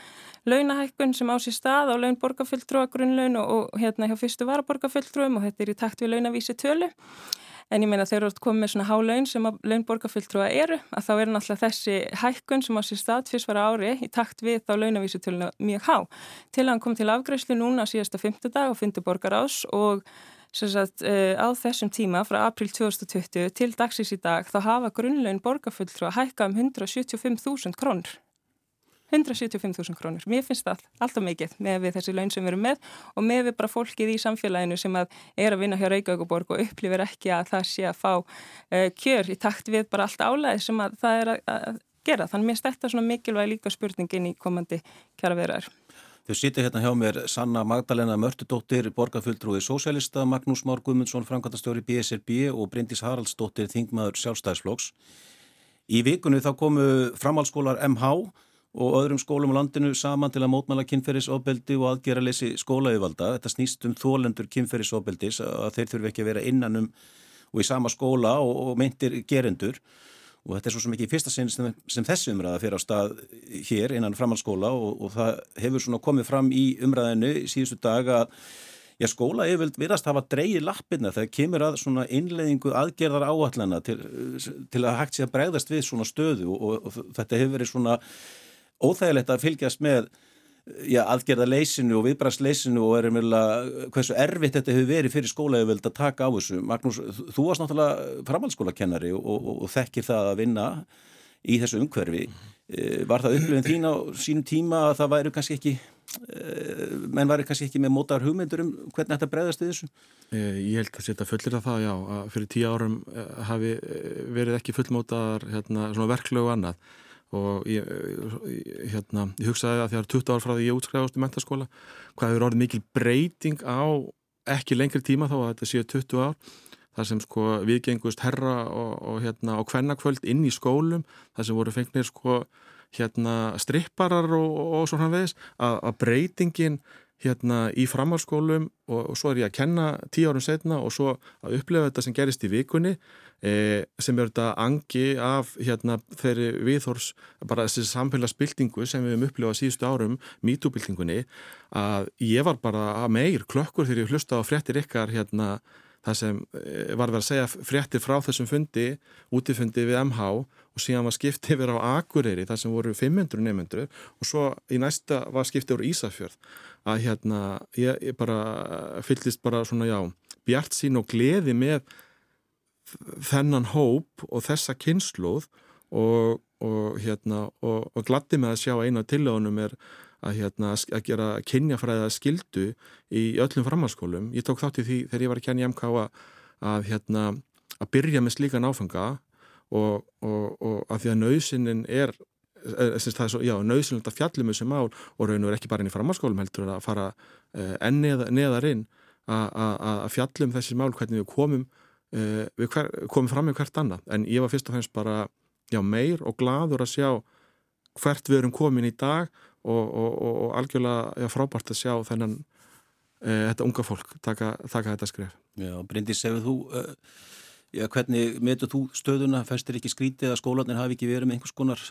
launahækkun sem á sér stað á laun borgarfylltrúa grunnlaun og, og hérna hjá fyrstu varaborgarfylltrúum og þetta er í takt við launavísi tölu En ég meina þegar þú ert komið með svona hálaun sem að launborgarfylltrúa eru að þá er náttúrulega þessi hækkun sem á sér stað fyrst var ári í takt við þá launavísutöluna mjög há. Til að hann kom til afgræslu núna síðasta fymtudag og fyndu borgar ás og sagt, uh, á þessum tíma frá april 2020 til dagsins í dag þá hafa grunnlaun borgarfylltrúa hækka um 175.000 krónur. 175.000 krónur. Mér finnst það alltaf mikið með við þessi laun sem við erum með og með við bara fólkið í samfélaginu sem að er að vinna hjá Reykjavíkuborg og upplifir ekki að það sé að fá uh, kjör í takt við bara allt álæði sem að það er að, að gera. Þannig mér stættar svona mikilvæg líka spurningin í komandi kjara verðar. Þau sýti hérna hjá mér Sanna Magdalena Mörtudóttir, borgarfulltrúi Sósælista, Magnús Már Gumundsson, Frankværtastjóri BSRB og Bryndis Haraldsdóttir, Þingmaður sjálfstæðsflóks. Í vikunni þá komu framhalskólar MH og öðrum skólum á landinu saman til að mótmæla kynferðisofbeldi og aðgera leysi skólaauðvalda. Þetta snýst um þólendur kynferðisofbeldis að þeir þurfi ekki að vera innanum og í sama skóla og, og meintir gerendur og þetta er svo sem ekki í fyrsta sinn sem, sem þessi umræða fyrir á stað hér innan framhaldsskóla og, og það hefur svona komið fram í umræðinu í síðustu dag að Já, skóla yfirvild viðast hafa dreyið lappina þegar kemur að svona innleðingu aðgerðar áallana til, til að hægt sé að bregðast við svona stöðu og, og, og þetta hefur verið svona óþægilegt að fylgjast með aðgerða leysinu og viðbræðsleysinu og er umverulega hversu erfitt þetta hefur verið fyrir skólaöföld að taka á þessu. Magnús, þú varst náttúrulega framhaldsskólakennari og, og, og þekkir það að vinna í þessu umhverfi. Eh, var það upplifin þín á sínum tíma að það væri kannski ekki, eh, menn væri kannski ekki með mótar hugmyndur um hvernig þetta bregðast við þessu? Eh, ég held að setja fullir af það, já, að fyrir tíu árum hafi verið ekki fullmótar hérna, verklögu annað og ég, hérna, ég hugsaði að þegar 20 ár frá því ég útskræðast í mentaskóla hvað hefur orðið mikil breyting á ekki lengri tíma þá að þetta séu 20 ár þar sem sko viðgengust herra og, og hérna og hvernakvöld inn í skólum þar sem voru fengnir sko hérna stripparar og, og svona veðis að, að breytingin hérna í framhalskólum og, og svo er ég að kenna tíu árum setna og svo að upplefa þetta sem gerist í vikunni e, sem er þetta angi af hérna þeirri viðhors bara þessi samfélagsbyltingu sem við hefum upplefað síðustu árum, mítúbyltingunni að ég var bara meir klökkur þegar ég hlusta á fréttir ykkar hérna það sem e, var verið að segja fréttir frá þessum fundi, útifundi við MH og síðan var skiptið verið á Akureyri þar sem voru 500 nefnendur og svo í næsta var skiptið úr Ísafjörð að hérna ég, ég bara fyllist bara svona já bjart sín og gleði með þennan hóp og þessa kynnslóð og, og hérna og, og gladdi með að sjá einu af tillögunum er að, hérna, að gera kynjafræða skildu í öllum framhalskólum. Ég tók þátt í því þegar ég var að kenja MK að, hérna, að byrja með slíkan áfanga og, og að því að nöðsinin er Eh, nöðsynlegt að fjallum þessu mál og raun og er ekki bara inn í framhalskólum heldur að fara uh, enn neða, neðar inn að fjallum þessi mál hvernig við komum uh, við hver, komum fram með hvert annað. En ég var fyrst og fremst bara já, meir og gladur að sjá hvert við erum komin í dag og, og, og, og algjörlega já, frábært að sjá þennan uh, þetta unga fólk taka, taka þetta skref. Já, Bryndi, segðu þú já, hvernig metur þú stöðuna, fæstir ekki skrítið að skólanir hafi ekki verið með einhvers konar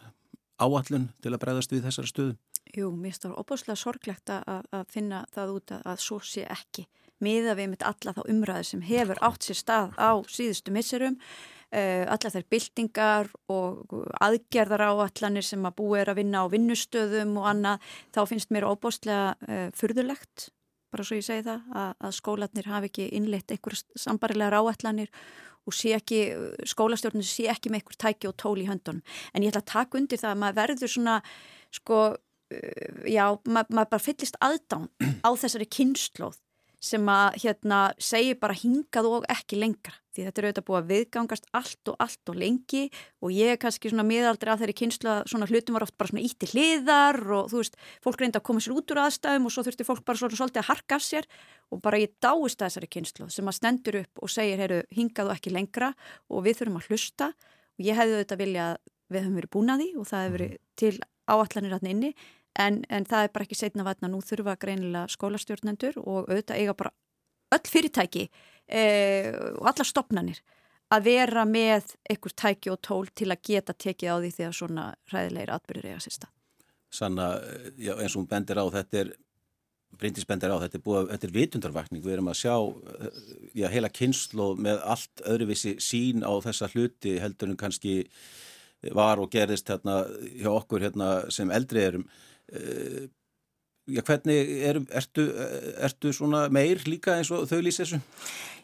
áallun til að bregðast við þessari stöðu? Jú, mér stáður opáslega sorglegt að, að finna það út að, að svo sé ekki. Miða við mitt alla þá umræði sem hefur átt sér stað á síðustu misserum, uh, eh, alla þær byltingar og aðgerðar áallanir sem að búið er að vinna á vinnustöðum og annað, þá finnst mér opáslega uh, eh, furðulegt, bara svo ég segi það, að, að skólanir hafi ekki innleitt einhverja sambarilegar áallanir og sé ekki, skólastjórnum sé ekki með einhver tæki og tól í höndunum. En ég ætla að taka undir það að maður verður svona, sko, uh, já, maður, maður bara fyllist aðdán á þessari kynnslóð sem að hérna segir bara hingað og ekki lengra því þetta er auðvitað búið að viðgangast allt og allt og lengi og ég er kannski svona miðaldri að þeirri kynslu að svona hlutum var oft bara svona ítti hliðar og þú veist, fólk reynda að koma sér út úr aðstæðum og svo þurfti fólk bara svona svolítið að harka af sér og bara ég dáist að þessari kynslu sem að stendur upp og segir, heyru, hingað og ekki lengra og við þurfum að hlusta. Og ég hefði auðvitað vilja að við höfum verið búin að því og það hefur verið til áallanir hann inni. En, en það er bara ekki setna vatna, nú þurfa greinilega skólastjórnendur og auðvitað eiga bara öll fyrirtæki og alla stopnanir að vera með einhver tæki og tól til að geta tekið á því þegar svona ræðilegir atbyrður eiga sérsta. Sanna, já, eins og hún bendir á þetta er, Bryndis bendir á þetta er, búið, þetta er vitundarvakning, við erum að sjá já, heila kynslu með allt öðruvissi sín á þessa hluti heldur en kannski var og gerðist hérna hjá okkur hérna sem eldri erum Já, hvernig er, ertu, ertu svona meir líka eins og þau lýs þessu?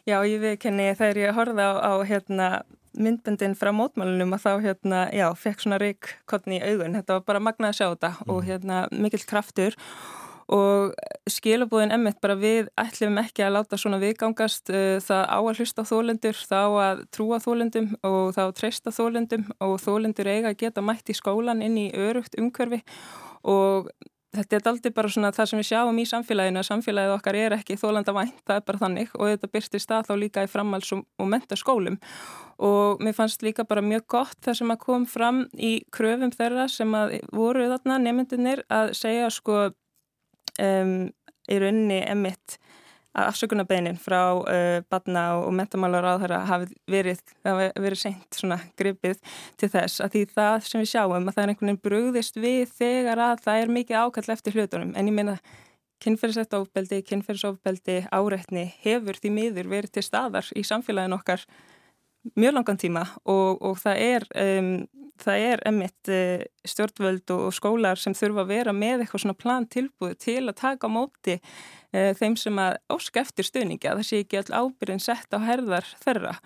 Já, ég viðkenni þegar ég horfði á, á hérna, myndbendin frá mótmálunum að þá hérna, já, fekk svona reik kottni í augun. Þetta var bara magnað að sjá þetta mm. og hérna mikill kraftur og skilabúðin emmitt bara við ætlum ekki að láta svona viðgangast uh, það á að hlusta þólendur, þá að trúa þólendum og þá treysta þólendum og þólendur eiga að geta mætt í skólan inn í örugt umhverfi og þetta er aldrei bara svona það sem við sjáum í samfélaginu að samfélagið okkar er ekki þólanda vænt, það er bara þannig. Og þetta byrstist að þá líka í framhals- og mentaskólum og mér fannst líka bara mjög gott það sem að kom fram í kröfum þeirra sem að voru þarna nefndinir að segja sko um, í rauninni emitt að afsökunarbeinin frá uh, badna og metamálar á þeirra hafi verið, verið seint svona gripið til þess. Að því það sem við sjáum að það er einhvern veginn brugðist við þegar að það er mikið ákall eftir hlutunum. En ég meina kynferðisett ofbeldi, kynferðisofbeldi, áreitni hefur því miður verið til staðar í samfélagin okkar mjög langan tíma og, og það er, um, það er emitt uh, stjórnvöld og skólar sem þurfa að vera með eitthvað svona plan tilbúið til að taka á móti þeim sem að óska eftir stuðningi að það sé ekki all ábyrðin sett á herðar þeirra.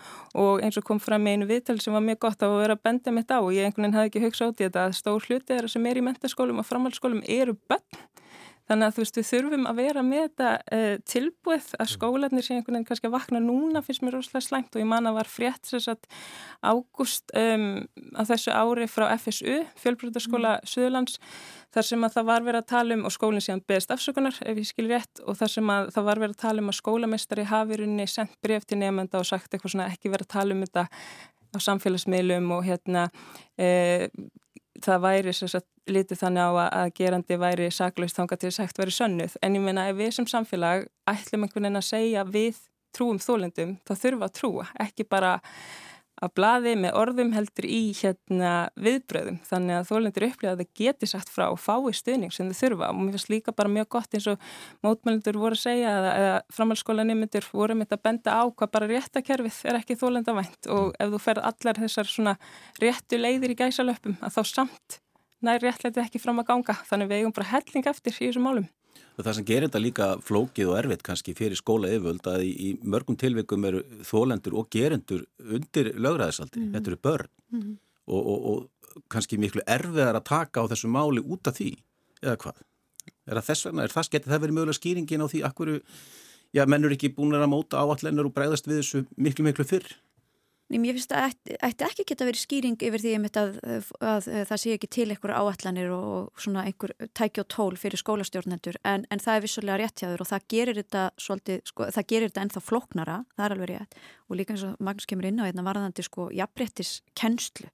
Og eins og kom fram einu viðtal sem var mjög gott að vera bendið mitt á og ég einhvern veginn hafði ekki hugsað út í þetta að stór hluti þeirra sem er í mentaskólum og framhaldsskólum eru bönn Þannig að þú veist við þurfum að vera með þetta uh, tilbúið að skólanir sé einhvern veginn kannski að vakna núna finnst mér rosalega slæmt og ég man að var frétt þess að ágúst um, á þessu ári frá FSU, fjölbrytarskóla mm. Suðurlands, þar sem að það var verið að tala um og skólinn síðan beðist afsökunar ef ég skil rétt og þar sem að það var verið að tala um að skólamestari hafi runni sendt bref til nefnda og sagt eitthvað svona ekki verið að tala um þetta á samfélagsmiðlum og hérna e, það væri sagt, litið þannig á að gerandi væri saklaust þánga til sagt væri sönnuð. En ég meina ef við sem samfélag ætlum einhvern veginn að segja við trúum þólendum þá þurfum að trúa ekki bara að blaði með orðum heldur í hérna viðbröðum þannig að þólendur upplifa að það geti sagt frá og fái stuðning sem þau þurfa. Og mér finnst líka bara mjög gott eins og mótmælendur voru að segja eða, framhalskólaneymyndur voru með að benda á hvað bara réttakerfið er ekki þólendavænt og ef þú ferð allar þessar svona réttu leiðir í gæsalöpum að þá samt nær réttleiti ekki fram að ganga. Þannig við eigum bara helling eftir í þessum málum Það sem gerir þetta líka flókið og erfitt kannski fyrir skóla yfirvöld að í, í mörgum tilvikum eru þólendur og gerendur undir lögræðisaldi. Mm -hmm. Þetta eru börn mm -hmm. og, og, og kannski miklu erfiðar að taka á þessu máli út af því, eða hvað? Er það þess vegna, er það getið það verið mögulega skýringin á því já, mennur ekki búin að móta áallennar og bregðast við þessu miklu miklu fyrr? Ég finnst að ætti ekki geta verið skýring yfir því að, að, að, að það sé ekki til einhver áallanir og svona einhver tæki og tól fyrir skólastjórnendur. En, en það er vissulega réttjáður og það gerir þetta svolítið, sko, það gerir þetta ennþá flóknara, það er alveg rétt. Og líka eins og Magnús kemur inn á hérna varðandi sko jafnbrettis kennslu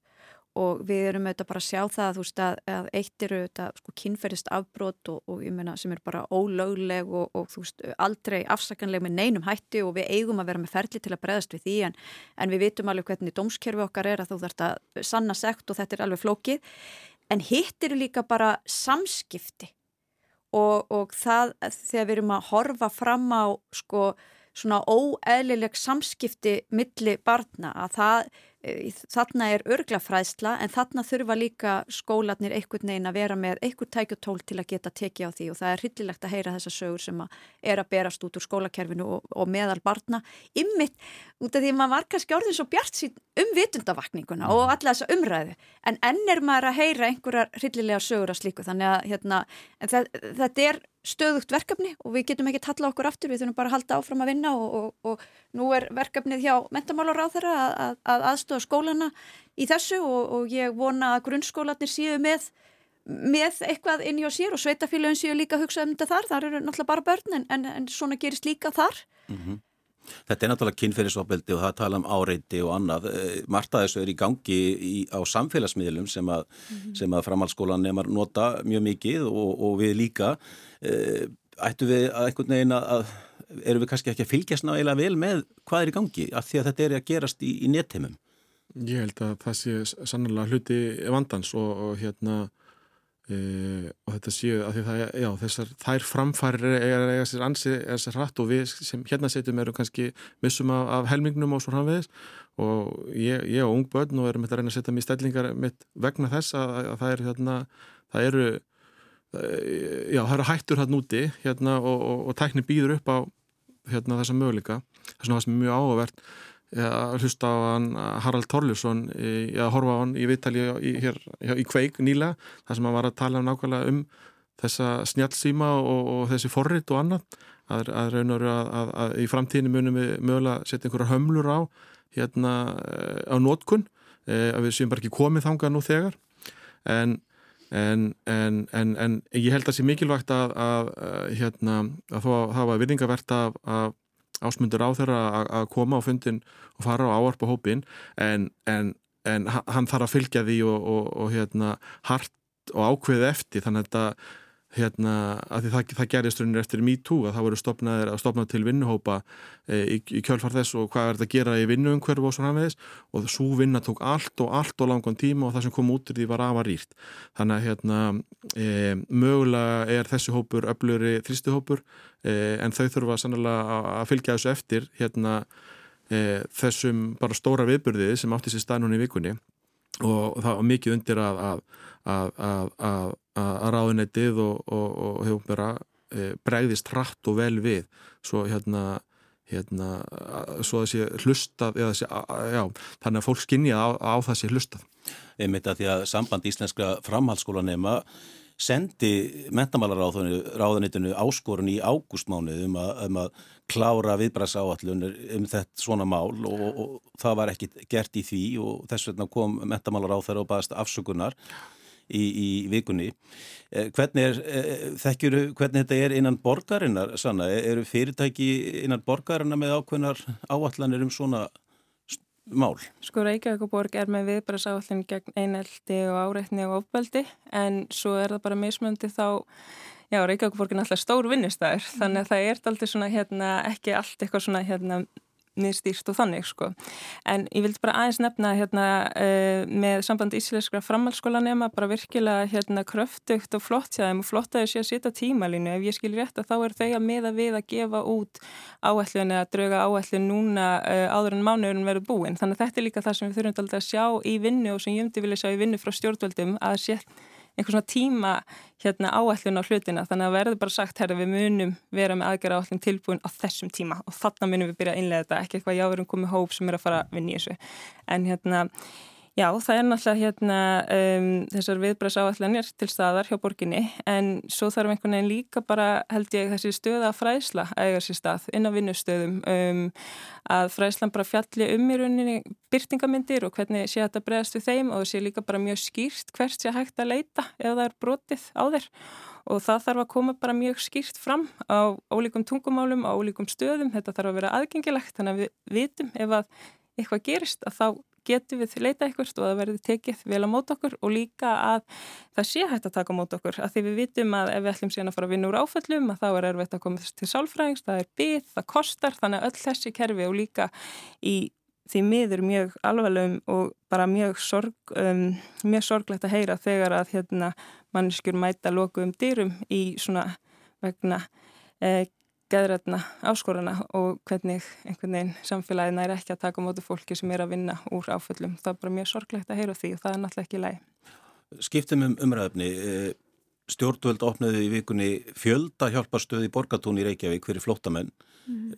og við erum auðvitað bara að sjá það að þú veist að, að eitt eru auðvitað sko kynferðist afbrót og, og ég meina sem er bara ólögleg og, og þú veist aldrei afsakanleg með neinum hætti og við eigum að vera með ferli til að breðast við því en, en við vitum alveg hvernig dómskerfi okkar er að þú þarfst að sanna sekt og þetta er alveg flókið. En hitt eru líka bara samskipti og, og það þegar við erum að horfa fram á sko svona óeðlileg samskipti milli barna að það þarna er örglafræðsla en þarna þurfa líka skólanir einhvern veginn að vera með einhver tækjutól til að geta tekið á því. Og það er hryllilegt að heyra þessa sögur sem að er að berast út úr skólakerfinu og, og meðal barna. Ymmit út af því að maður var kannski orðin svo bjart sín um vitundavakninguna og alla þessa umræðu. En enn er maður að heyra einhverjar hryllilega sögur að slíku. Þannig að hérna, þetta er stöðugt verkefni og við getum ekki talla okkur aftur, við þurfum bara að halda áfram að vinna og, og, og nú er verkefnið hjá mentamálar á þeirra að, að, að aðstofa skólana í þessu og, og ég vona að grunnskólanir séu með, með eitthvað inn hjá sér og sveitafélagin séu líka að hugsa um þetta þar, þar eru náttúrulega bara börn en, en, en svona gerist líka þar. Mm -hmm. Þetta er náttúrulega kynferðisofbeldi og það tala um áreiti og annað. Eh, Marta þessu er í gangi í, á samfélagsmiðlum sem að, mm -hmm. að framhaldsskólan nefnar nota mjög mikið og, og við líka. Eh, ættu við að einhvern veginn að, eru við kannski ekki að fylgjast náðilega vel með hvað er í gangi af því að þetta er að gerast í, í nettheimum? Ég held að það sé sannlega hluti vandans og, og hérna Uh, og þetta séu að það, já, þessar þær framfæri er eiga sér ansi er sér hratt og við sem hérna setjum eru kannski missum af, af helmingnum og svo framvegis. Og ég, ég og ung börn og erum að reyna að setja mér stællingar mitt vegna þess að, að það er hérna, það eru uh, já, það eru hættur hérna úti hérna og, og, og tækni býður upp á hérna þessa möguleika. Þess að það sem mjög áhugavert að hlusta á hann Harald Torljusson að horfa á hann í viðtali í, hér, í kveik nýlega þar sem hann var að tala nákvæmlega um þessa snjálfsíma og, og þessi forrit og annað. Að, að raun og raun að, að í framtíðinu munum við mögulega setja einhverja hömlur á hérna á nótkun e, að við séum bara ekki komið þangað nú þegar. En En, en, en, en ég held að það sé mikilvægt að, að, að, hérna, að það var virðingavert af, af ásmundur á þeirra að koma á fundin og fara á áarpa hópin en, en, en hann þarf að fylgja því og, og, og hérna hart og ákveði eftir. Þannig að þetta hérna, að það, það gerist raunir eftir MeToo að það voru stopnaðir að stopna til vinnuhópa e, í, í kjölfar þess og hvað er þetta að gera í vinnuumhverfu og svona meðis og svo vinna tók allt og allt og langan tíma og það sem kom út í því var afa rýrt. Þannig að hérna e, mögulega er þessi hópur öfluri þrýstuhópur e, en þau þurfa sannlega að fylgja þessu eftir hérna e, þessum bara stóra viðburði sem átti sér stað núna í vikunni og það var mikið undir að að, að, að, að ráðunettið og, og, og hefur bara e, bregðist hratt og vel við svo hérna hérna, svo þessi hlustað þessi, já, þannig að fólk skinnja á, á þessi hlustað. Einmitt að því að samband íslenska framhaldsskólanema sendi mentamálaráðunitinu áskorun í ágústmánu um, um að klára viðbræðsáallunir um þetta svona mál og, og, og það var ekki gert í því og þess vegna kom mentamálaráður og baðast afsökunar í, í vikunni. Eh, hvernig, er, eh, þekkjuru, hvernig þetta er innan borgarinnar, Sanna? Eru fyrirtæki innan borgarinnar með ákveðnar áallanir um svona mál? Sko Reykjavíkuborg er með viðbæðsáallin gegn eineldi og áreitni og ofbeldi en svo er það bara mismöndi þá Já, Reykjavíkuborgin er alltaf stór vinnustæður, mm. þannig að það er alltaf svona hérna, ekki allt eitthvað svona hérna miðstýrt og þannig sko. En ég vildi bara aðeins nefna hérna uh, með samband íslenskra framhaldsskólanema bara virkilega hérna kröftugt og flott séðum og flott að þau sé að setja tímalínu. Ef ég skil rétt að þá er þau að miða við að gefa út áætlun eða drauga áætlun núna uh, áður en mánuðurinn verður búin. Þannig að þetta er líka það sem við þurfum að sjá í vinnu og sem ég myndi vilja sjá í vinnu frá stjórnvöldum að setja einhvern svona tíma hérna áallun á hlutina. Þannig að verður bara sagt herra við munum vera með aðgerra áallun tilbúin á þessum tíma. Og þannig munum við byrja að innlega þetta. Ekki eitthvað jáverum komið hóp sem er að fara í þessu. En hérna Já, það er náttúrulega hérna um, þessar viðbræðsáallanir til staðar hjá borginni en svo þarf einhvern veginn líka bara held ég þessi stöða fræðsla að eiga sér stað inn á vinnustöðum um, að fræðslan bara fjalli um í rauninni byrtingamindir og hvernig sé þetta bregðast við þeim og það sé líka bara mjög skýrt hvert sé hægt að leita ef það er brotið á þeir og það þarf að koma bara mjög skýrt fram á ólíkum tungumálum, á ólíkum stöðum, þetta þarf að vera aðgengilegt þannig að við vitum ef að eitthvað gerist að þá getum við leita ekkert og það verður tekið vel á mót okkur og líka að það sé hægt að taka mót okkur. Að því við vitum að ef við ætlum síðan að fara að vinna úr áföllum að þá er erfitt að koma til sálfræðings, það er byggð, það kostar þannig að öll þessi kerfi og líka í því miður mjög alveglegum og bara mjög, sorg, um, mjög sorglegt að heyra þegar að hérna, mannskjur mæta loku um dýrum í svona vegna eh, geðrætna áskoruna og hvernig einhvern veginn samfélagina er ekki að taka mótu fólki sem er að vinna úr áföllum. Það er bara mjög sorglegt að heyra því og það er náttúrulega ekki læg. Skiptum um umræðöfni. Eh, stjórnvöld opnaði í vikunni fjölda hjálparstöði í Borgatún í Reykjavík fyrir flóttamenn. Mm.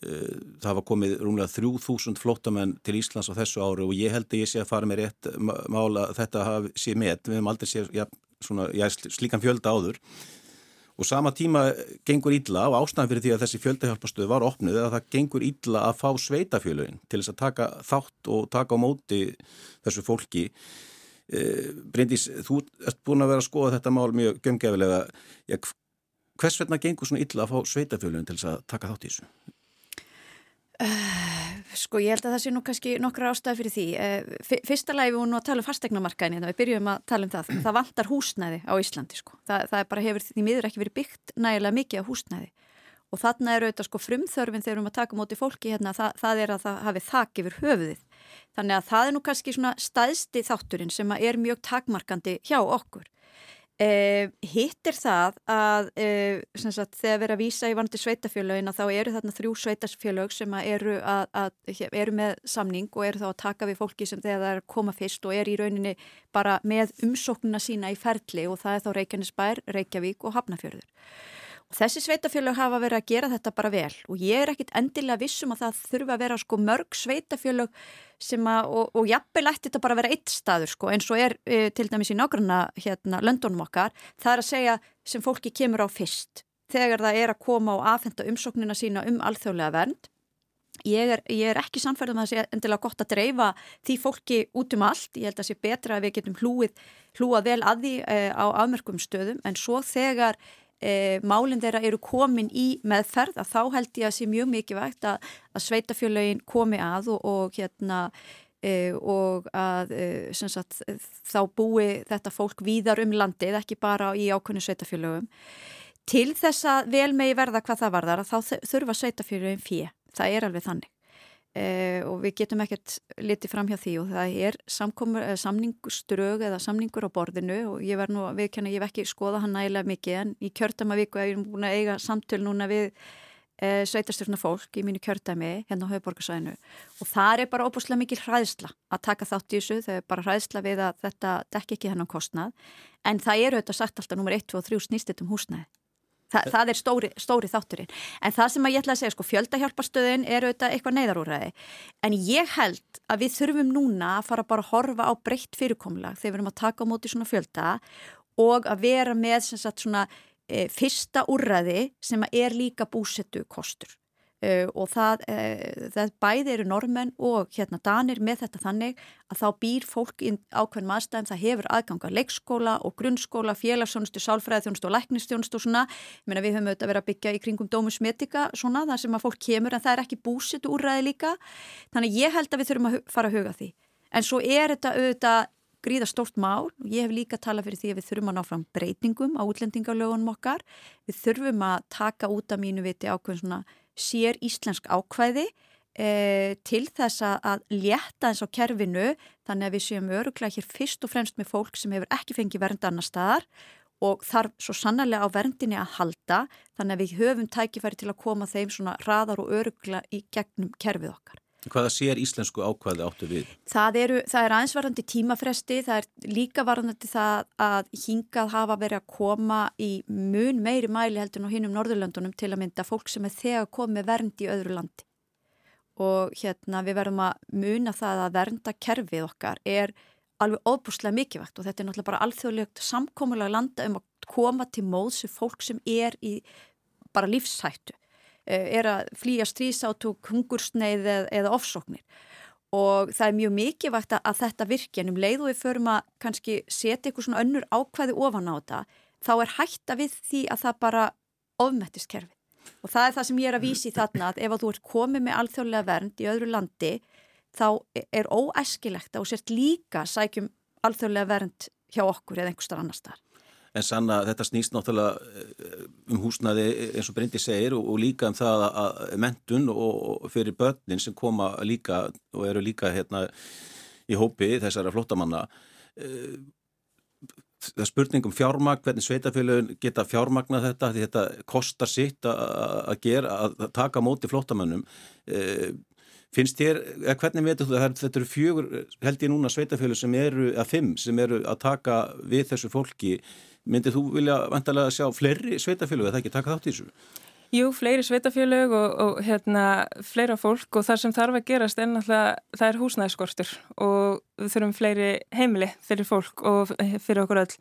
Það var komið rúmlega 3000 flóttamenn til Íslands á þessu ári og ég held að ég sé að fara með rétt mála þetta sé með. Við hefum aldrei séð ja, ja, slíkan fjölda áður og sama tíma gengur ítla og ástæðan fyrir því að þessi fjöldahjálparstöð var opnið að það gengur ítla að fá sveitafjölögin til þess að taka þátt og taka á móti þessu fólki e, Bryndís, þú ert búin að vera að skoða þetta mál mjög gömgefilega hvers vegna gengur svona ítla að fá sveitafjölögin til þess að taka þátt í þessu? Uh, sko ég held að það sé nú kannski nokkra ástæði fyrir því. Uh, fyrsta lagi við vorum nú að tala um fastegnamarkaðin hérna, við byrjum að tala um það. Það vantar húsnæði á Íslandi sko. Það, það bara hefur því miður ekki verið byggt nægilega mikið á húsnæði og þarna er auðvitað sko frumþörfin þegar við erum að taka móti fólki hérna, það, það er að það hafi þakk yfir höfuðið. Þannig að það er nú kannski svona staðsti þátturinn sem er mjög takmarkandi hjá okkur. Uh, hitt er það að uh, sagt, þegar við erum að vísa í vandi sveitafjölögin þá eru þarna þrjú sveitafjölög sem eru, að, að, eru með samning og eru þá að taka við fólki sem þegar það er að koma fyrst og er í rauninni bara með umsóknuna sína í ferli og það er þá Reykjanesbær, Reykjavík og Hafnafjörður. Þessi sveitafjölög hafa verið að gera þetta bara vel og ég er ekkit endilega vissum að það þurfa að vera sko mörg sveitafjölög sem að, og, og jafnvel ætti þetta bara að vera eitt staður sko eins og er e, til dæmis í nákvæmna hérna löndunum okkar, það er að segja sem fólki kemur á fyrst þegar það er að koma og aðfenda umsóknina sína um alþjóðlega vernd. Ég er, ég er ekki samfærið með um að það sé endilega gott að dreifa því fólki út um allt, ég held að það sé betra að við getum hlúið, hlúað vel að því e, á afmörkum stöðum. En svo þegar e, málinn þeirra eru komin í meðferð að þá held ég að sé mjög mikilvægt að, að sveitafjölögin komi að og, og hérna e, og að e, sagt, þá búi þetta fólk víðar um landið, ekki bara í ákveðinu sveitafjölögum. Til þess að vel megi verða hvað það varðar að þá þurfa sveitafjölögin fyrir, það er alveg þannig. Uh, og við getum ekkert litið fram hjá því og það er uh, samningsströg eða samningur á borðinu og ég verð nú að viðkjanna, ég hef ekki skoða hann nægilega mikið en í kjörtamavíku hef ég búin að eiga samtöl núna við e, sveitarstjórna fólk í mínu kjördæmi hérna á höfuborgarsvæðinu og það er bara óbúslega mikil hræðsla að taka þátt í þessu, þau er bara hræðsla við að þetta dekki ekki hennan kostnað. En það eru auðvitað sagt alltaf nummer 1, 2 og 3 snýstitt um húsnæði Þa, það er stóri, stóri þátturinn. En það sem ég ætla að segja, sko, fjöldahjálparstöðin er auðvitað eitthvað neyðarúræði en ég held að við þurfum núna að fara bara að horfa á breytt fyrirkomlag þegar við erum að taka á móti svona fjölda og að vera með sagt, svona, e, fyrsta úrræði sem er líka búsettu kostur e, og það, e, það bæði eru normenn og hérna danir með þetta þannig að þá býr fólk í ákveðnum aðstæðum, það hefur aðganga leikskóla og grunnskóla, félagsþjónustu, sálfræðiþjónustu og læknistjónustu og svona. Meina, við höfum auðvitað verið að byggja í kringum dómusmetika svona þar sem að fólk kemur en það er ekki búsettu úrræði líka. Þannig ég held að við þurfum að fara að huga því. En svo er þetta auðvitað gríða stórt mál og ég hef líka talað fyrir því að við þurfum að ná fram breytingum á útlendingalögunum okkar. Við þurfum að taka út af mínu viti ákveðin svona sér íslensk ákvæði e, til þess að létta eins á kerfinu þannig að við séum öruglega hér fyrst og fremst með fólk sem hefur ekki fengið vernd annar staðar og þarf svo sannarlega á verndinni að halda þannig að við höfum tækifæri til að koma þeim svona raðar og öruglega í gegnum kerfið okkar. Hvaða sér íslensku ákvæði áttu við? Það, eru, það er aðeinsvarandi tímafresti, það er líka varandi það að hingað hafa verið að koma í mun meiri mæli heldur og hinn um Norðurlöndunum til að mynda fólk sem er þegar komið verndi í öðru landi. Og hérna við verðum að muna það að vernda kerfið okkar er alveg óbúslega mikilvægt og þetta er náttúrulega bara alþjóðlegt samkómulega landa um að koma til móðs fólk sem er í bara lífshættu er að flýja strísátúk, hungursneið eða, eða ofsóknir. Og það er mjög mikilvægt að þetta virkja en um leið og við förum að kannski setja eitthvað svona önnur ákvæði ofan á þetta þá er hætta við því að það bara ofmettist kerfi og það er það sem ég er að vísi þarna að ef að þú ert komið með alþjóðlega vernd í öðru landi þá er óæskilegt að þú sért líka sækjum alþjóðlega vernd hjá okkur eða einhverstar annar starf En sanna, þetta snýst náttúrulega eh, um húsnaði eins og Bryndi segir og, og líka um það að mentun og fyrir börnin sem koma líka og eru líka hérna í hópi þessara flottamanna. Eh, það er spurning um fjármagn, hvernig sveitafélagin geta fjármagna þetta, því þetta kostar sitt að gera, að taka móti flottamannum. Eh, finnst þér, eða hvernig veitur þú að þetta eru fjögur, held ég núna sveitafélag sem eru, að fimm sem eru að taka við þessu fólki Myndið þú vilja vantarlega sjá fleiri sveitafélög eða ekki taka þátt í þessu? Jú, fleiri sveitafélög og, og hérna, fleira fólk og það sem þarf að gerast er náttúrulega, það er húsnæðiskortur og við þurfum fleiri heimili fyrir fólk og fyrir okkur öll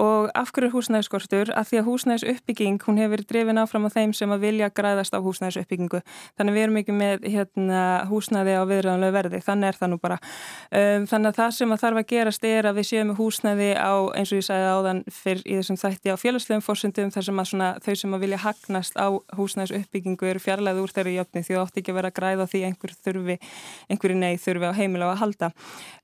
og af hverju er húsnæðiskortur? Af því að húsnæðisuppbygging, hún hefur drefin áfram á þeim sem að vilja græðast á húsnæðisuppbyggingu. Þannig við erum ekki með hérna, húsnæði á viðræðanlega verði, þannig er það nú bara. Um, þannig að það sem að þarf að gerast er að við séum húsnæði á, eins og ég sagði áðan fyrr í þessum þætti á félagslegum fórsendum þar sem að svona, þau sem að vilja hagnast á húsnæðis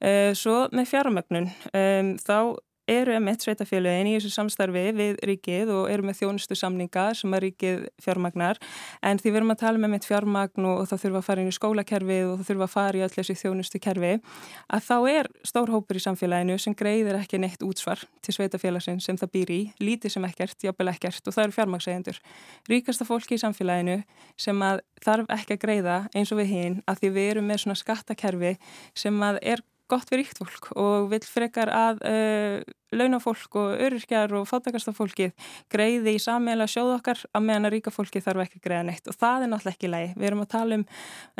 Uh, svo með fjármögnun, um, þá eru emitt sveitafélagin í þessu samstarfi við ríkið og eru með þjónustu samninga sem að ríkið fjármagnar en því við erum að tala með emitt fjármagn og þá þurfum að fara inn í skólakerfið og þá þurfum að fara í öll þessi þjónustu kerfi að þá er stór hópur í samfélaginu sem greiðir ekki neitt útsvar til sveitafélagsin sem það býr í, lítið sem ekkert, jafnvel ekkert og það eru fjármagsægendur. Ríkasta fólki í samfélaginu sem að þarf ekki að greiða eins og við hinn að því við erum með svona skattakerfi sem að er gott fyrir íkt fólk og vil frekar að uh, launafólk og öryrkjar og fátakastafólkið greiði í sammeila sjóð okkar að meðan að ríka fólki þarf ekki að greiða neitt. Og það er náttúrulega ekki lægi. Við erum að tala um,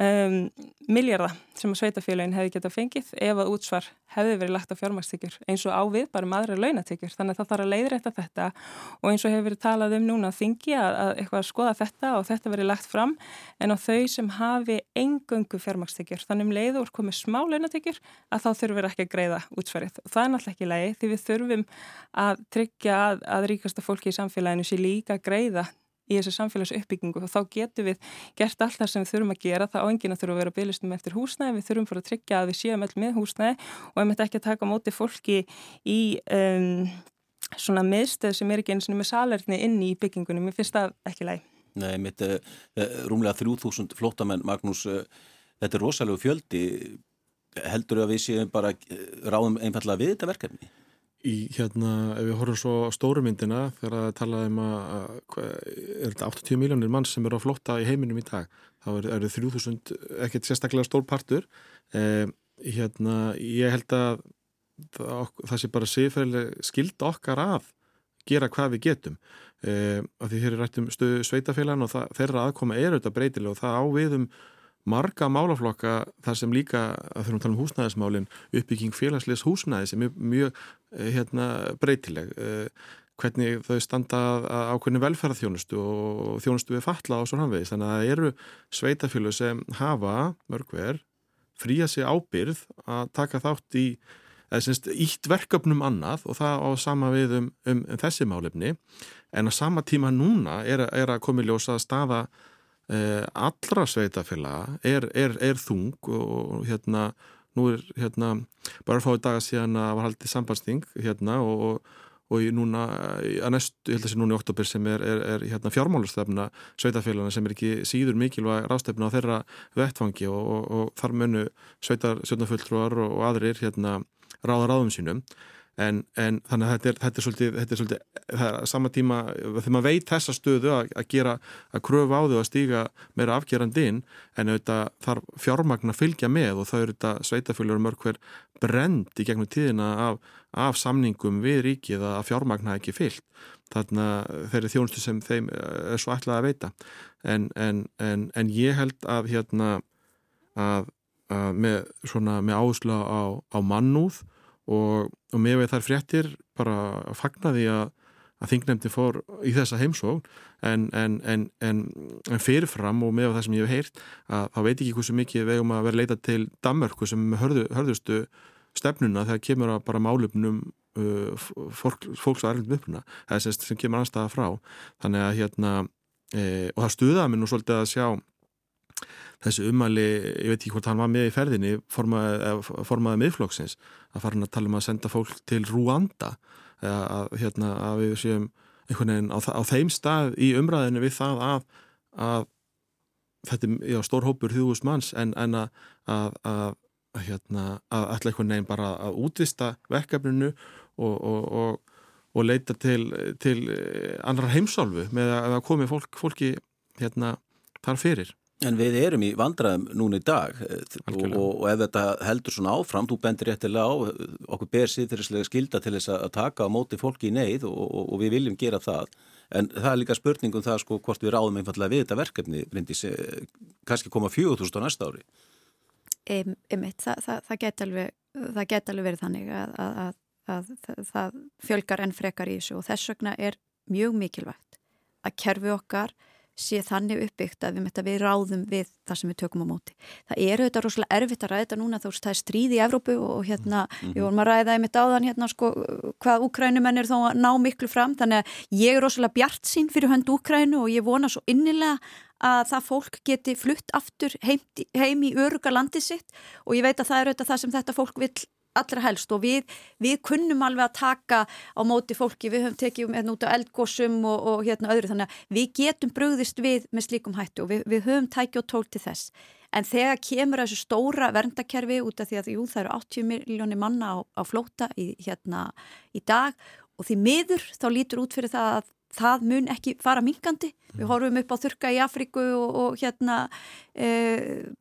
um miljardar sem að sveitafélagin hefði getað fengið ef að útsvar hefði verið lagt á fjármækstíkjur eins og ávið bara um aðra launatíkjur þannig að það þarf að leiðrætta þetta. Og eins og hefur verið talað um núna þingi að, að eitthvað að skoða þetta og þetta verið lagt fram en á þau sem hafi engöngu fjármækstíkjur þannig um leiður komið smá launatíkjur að þá þurfur ekki að greiða útsvarið. Og það er náttúrulega ekki lægi því við þurfum að tryggja að, að ríkasta fólki í samfélaginu sé líka greiða í þessu samfélags uppbyggingu og þá getum við gert allt það sem við þurfum að gera. Það á enginn að þurfum að vera byrjastum eftir húsnæði. Við þurfum bara að tryggja að við séum öll með húsnæði og ef þetta ekki að taka móti fólki í um, svona miðstöð sem er ekki eins og með salerni inn í byggingunum, ég finnst það ekki læg Nei, mitt uh, rúmlega 3000 flótamenn, Magnús uh, þetta er rosalega fjöldi. Heldur að við séum bara ráðum einfallega við þetta verkefni? Í hérna, ef við horfum svo stórumyndina þegar það talaði um að, að er þetta 80 miljónir mann sem eru á flotta í heiminum í dag, þá eru er 3000 ekkert sérstaklega stór partur. Eh, hérna, ég held að það, það sé bara siðferðileg skild okkar að gera hvað við getum. Eh, af því þeir eru rætt um stöðu sveitafélagan og það, þeirra aðkoma er auðvitað breytileg og það áviðum marga málaflokka þar sem líka, þurfum að tala um húsnæðismálin, uppbygging félagslegs húsnæði sem er mjög eh, hérna, breytileg. Eh, hvernig þau standa á hvernig velferðarþjónustu og þjónustu við fatla og svo framvegis. Þannig að það eru sveitafjölu sem hafa mörgver fría sig ábyrð að taka þátt í ítt verkefnum annað og það á sama við um, um, um þessi málefni en að sama tíma núna er, er að komi ljósa að staða allra sveitafélaga er, er, er þung og hérna nú er hérna bara fáið daga síðan að var haldið sambandsting hérna og, og í núna að næstu, ég held að sé núna í oktober sem er, er, er hérna fjármálustöfna sveitafélagana sem er ekki síður mikilvæg rástefna á þeirra vettfangi og, og, og þar mönnu sveitar, sveitaföldrúar og aðrir hérna ráða ráðum sínum En, en þannig að þetta er, þetta er svolítið, þetta er svolítið það er sama tíma, þegar maður veit þessa stöðu að, að gera, að kröfu á þau að stíga meira afgerandi inn en auðvitað þarf fjármagn að fylgja með og það eru þetta sveitafjöluður mörg hver brend í gegnum tíðina af, af samningum við ríkið að fjármagn hafi ekki fyllt. Þannig að þeir eru þjónustu sem þeim eh, er svo ætlað að veita. En, en, en ég held að hérna að, að með, með áherslu á, á mannúð og, og með við þær fréttir bara fagnaði að, að þingnefndi fór í þessa heimsókn. En, en, en, en fyrirfram og með það sem ég hef heyrt að þá veit ekki hversu mikið við hefum að vera leita til Danmörku sem hörðu, hörðustu stefnuna þegar kemur að bara málumnum uh, fólk, fólks að erlendum uppuna eða sem kemur anstaða frá. Þannig að hérna e, og það stuðaði mér nú svolítið að sjá þessu umæli, ég veit ekki hvort hann var með í ferðinni, formaði, formaði miðflokksins, að fara hann að tala um að senda fólk til Rúanda að, hérna, að við séum einhvern veginn á, á þeim stað í umræðinu við það að, að þetta er stór hópur þjóðust manns en, en að, að hérna, ætla einhvern veginn bara að útvista verkefninu og, og, og, og leita til, til annar heimsálfu með að komi fólk, fólki hérna, þar fyrir. En við erum í vandraðum núna í dag eh, og, og ef þetta heldur svona áfram, þú bendir réttilega á, okkur ber sýðurislega skilda til þess að taka á móti fólki í neyð og, og, og við viljum gera það. En það er líka spurningum það sko hvort við ráðum einfallega við þetta verkefni, Bryndis, kannski koma 4.000 á næsta ári. Um eitt, það, það, það geti alveg, alveg verið þannig að, að, að, að það fjölgar enn frekar í þessu og þess vegna er mjög mikilvægt að kerfi okkar sé þannig uppbyggt að við, við ráðum við það sem við tökum á móti. Það er auðvitað rosalega erfitt að ræða þetta núna þá það er stríð í Evrópu og hérna mm -hmm. við vorum að ræða einmitt áðan hérna sko hvað Úkrænumenn þá að ná miklu fram þannig að ég er rosalega bjart sín fyrir hönd Úkrænu og ég vona svo innilega að það fólk geti flutt aftur heim, heim í öruga landi sitt og ég veit að það er auðvitað það sem þetta fólk vil allra helst og við, við kunnum alveg að taka á móti fólki, við höfum tekið um hérna út á eldgósum og, og hérna öðru. Þannig að við getum brugðist við með slíkum hættu og við, við höfum tækið og tól til þess. En þegar kemur þessu stóra verndakerfi út af því að jú, það eru 80 miljónir manna á, á flóta í, hérna, í dag og því miður þá lítur út fyrir það að það mun ekki fara mingandi við mm. horfum upp á þurka í Afríku og, og hérna e,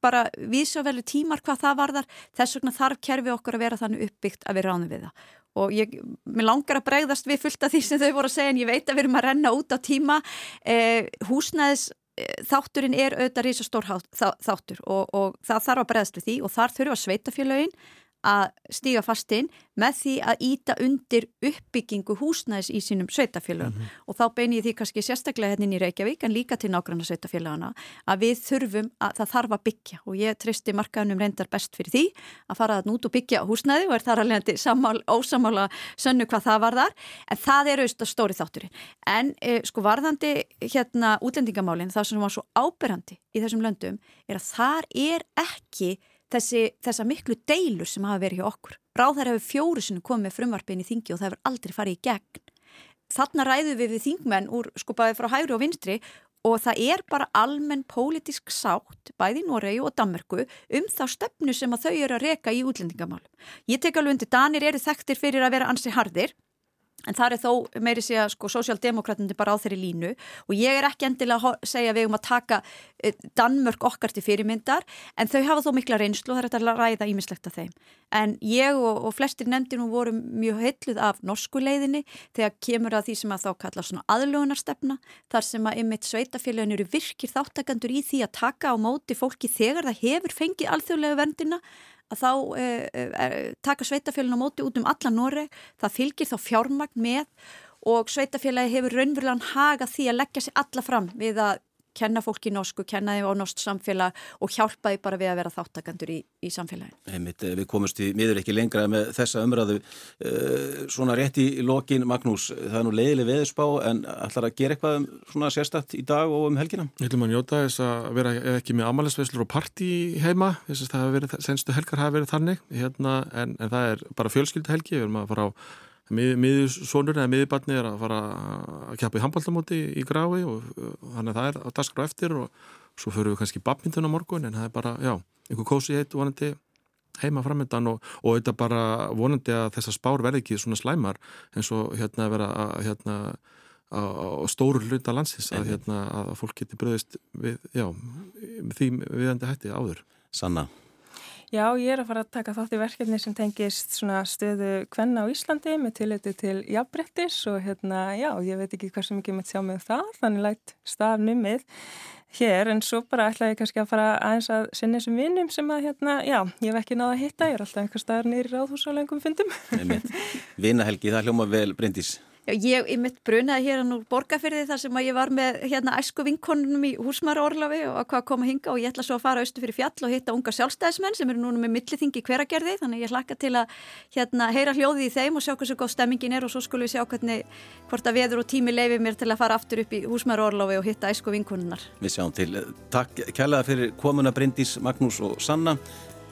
bara vísa vel tímar hvað það varðar. Þess vegna þarf kerfi okkur að vera þannig uppbyggt að við ránum við það. Og ég, mér langar að bregðast við fullt af því sem þau voru að segja en ég veit að við erum að renna út á tíma. E, húsnæðis e, þátturinn er auðvitað rísastór þáttur og, og það þarf að bregðast við því og þar þurfa sveitafélagin að stíga fast inn með því að íta undir uppbyggingu húsnæðis í sínum sveitafélagum mm -hmm. og þá bein ég því kannski sérstaklega hérna í Reykjavík en líka til nágranna sveitafélagana að við þurfum að það þarf að byggja. Og ég tristi markaðunum reyndar best fyrir því að fara að nút og byggja húsnæði og er þar alveg ósamála sönnu hvað það var þar en það er auðvitað stóri þátturinn. En e, sko varðandi hérna útlendingamálinn það sem var svo áberandi í þessum löndum er að þar er ekki þessi, þessa miklu deilur sem hafa verið hjá okkur. Ráðar hefur fjóru sinu komið með frumvarpin í þingi og það hefur aldrei farið í gegn. Þarna ræðu við við þingmenn úr skupaði frá hægri og vinstri og það er bara almenn pólitísk sátt bæði í Noregi og Danmarku um þá stefnu sem að þau eru að reka í útlendingamálum. Ég tek alveg undir, Danir eru þekktir fyrir að vera ansi hardir En það er þó meiri sé að sko sósjaldemokratandi bara á þeirri línu og ég er ekki endilega að segja við um að taka eh, Danmörk okkar til fyrirmyndar en þau hafa þó mikla reynslu og það er að ræða ímislegt af þeim. En ég og, og flestir nefndinum voru mjög heitluð af norsku leiðinni þegar kemur að því sem að þá kalla svona aðlögunarstefna þar sem að ymitt sveitafélagin eru virkir þáttakandur í því að taka á móti fólki þegar það hefur fengið alþjóðlega vendina að þá eh, taka sveitafélagin á móti út um alla Noreg, það fylgir þá fjármagn með og sveitafélagi hefur raunverulegan haga því að leggja sér alla fram við að kenna fólki norsku, kenna þeim á norskt samfélag og hjálpa því bara við að vera þáttakandur í, í samfélagin. Einmitt, við komumst í miður ekki lengra með þessa umræðu. Uh, svona rétt í lokin, Magnús, það er nú leiðileg veðurspá en ætlar að gera eitthvað um svona sérstatt í dag og um helgina? Ég ætlum að njóta þess að vera ekki með amalisveslur og parti heima, þess að það hafa verið, senstu helgar hafa verið þannig, hérna, en, en það er bara fjölskyldahelgi, við erum að fara á miðsónur eða miðbarni er að fara að kjapa í handbóltamóti í grái og þannig að það er að daskra eftir og svo förum við kannski badmyndun á morgun en það er bara, já, einhver kósi heitt vonandi heima framöndan og, og þetta bara vonandi að þessar spár verði ekki svona slæmar eins og hérna vera að hérna á stóru hluta landsins að, hérna, að fólk geti bröðist við, já, því viðandi hætti áður. Sanna Já, ég er að fara að taka þátt í verkefni sem tengist stöðu kvenna á Íslandi með tilliti til jafnbrettis og hérna, já, ég veit ekki hversu mikið mitt sjá með um það, þannig lægt stafnumið hér en svo bara ætla ég kannski að fara aðeins að sinna þessum vinnum sem að hérna, já, ég hef ekki náða að hitta, ég er alltaf einhver staðar nýri ráðhús á lengum fundum. Vinnahelgi, það hljóma vel breyndis. Já, ég, ég mitt brunaði hér nú borgarfyrði þar sem að ég var með hérna æsku vinkonunum í húsmara orlafi og að hvað koma hinga og ég ætla svo að fara austu fyrir fjall og hitta unga sjálfstæðismenn sem eru núna með milliþingi hveragerði þannig ég hlakka til að hérna heyra hljóði í þeim og sjá hversu góð stemmingin er og svo skulum við sjá hvernig hvort að veður og tími leifi mér til að fara aftur upp í húsmara orlafi og hitta æsku vinkonunar. Við sjáum til. Takk kælega fyrir komuna Bryndís, Magnús og Sanna.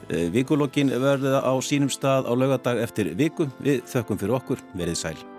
Eh, Vikulokkin verða á sínum stað á laugadag eftir viku. Við þökkum fyrir okkur. Verið sæl.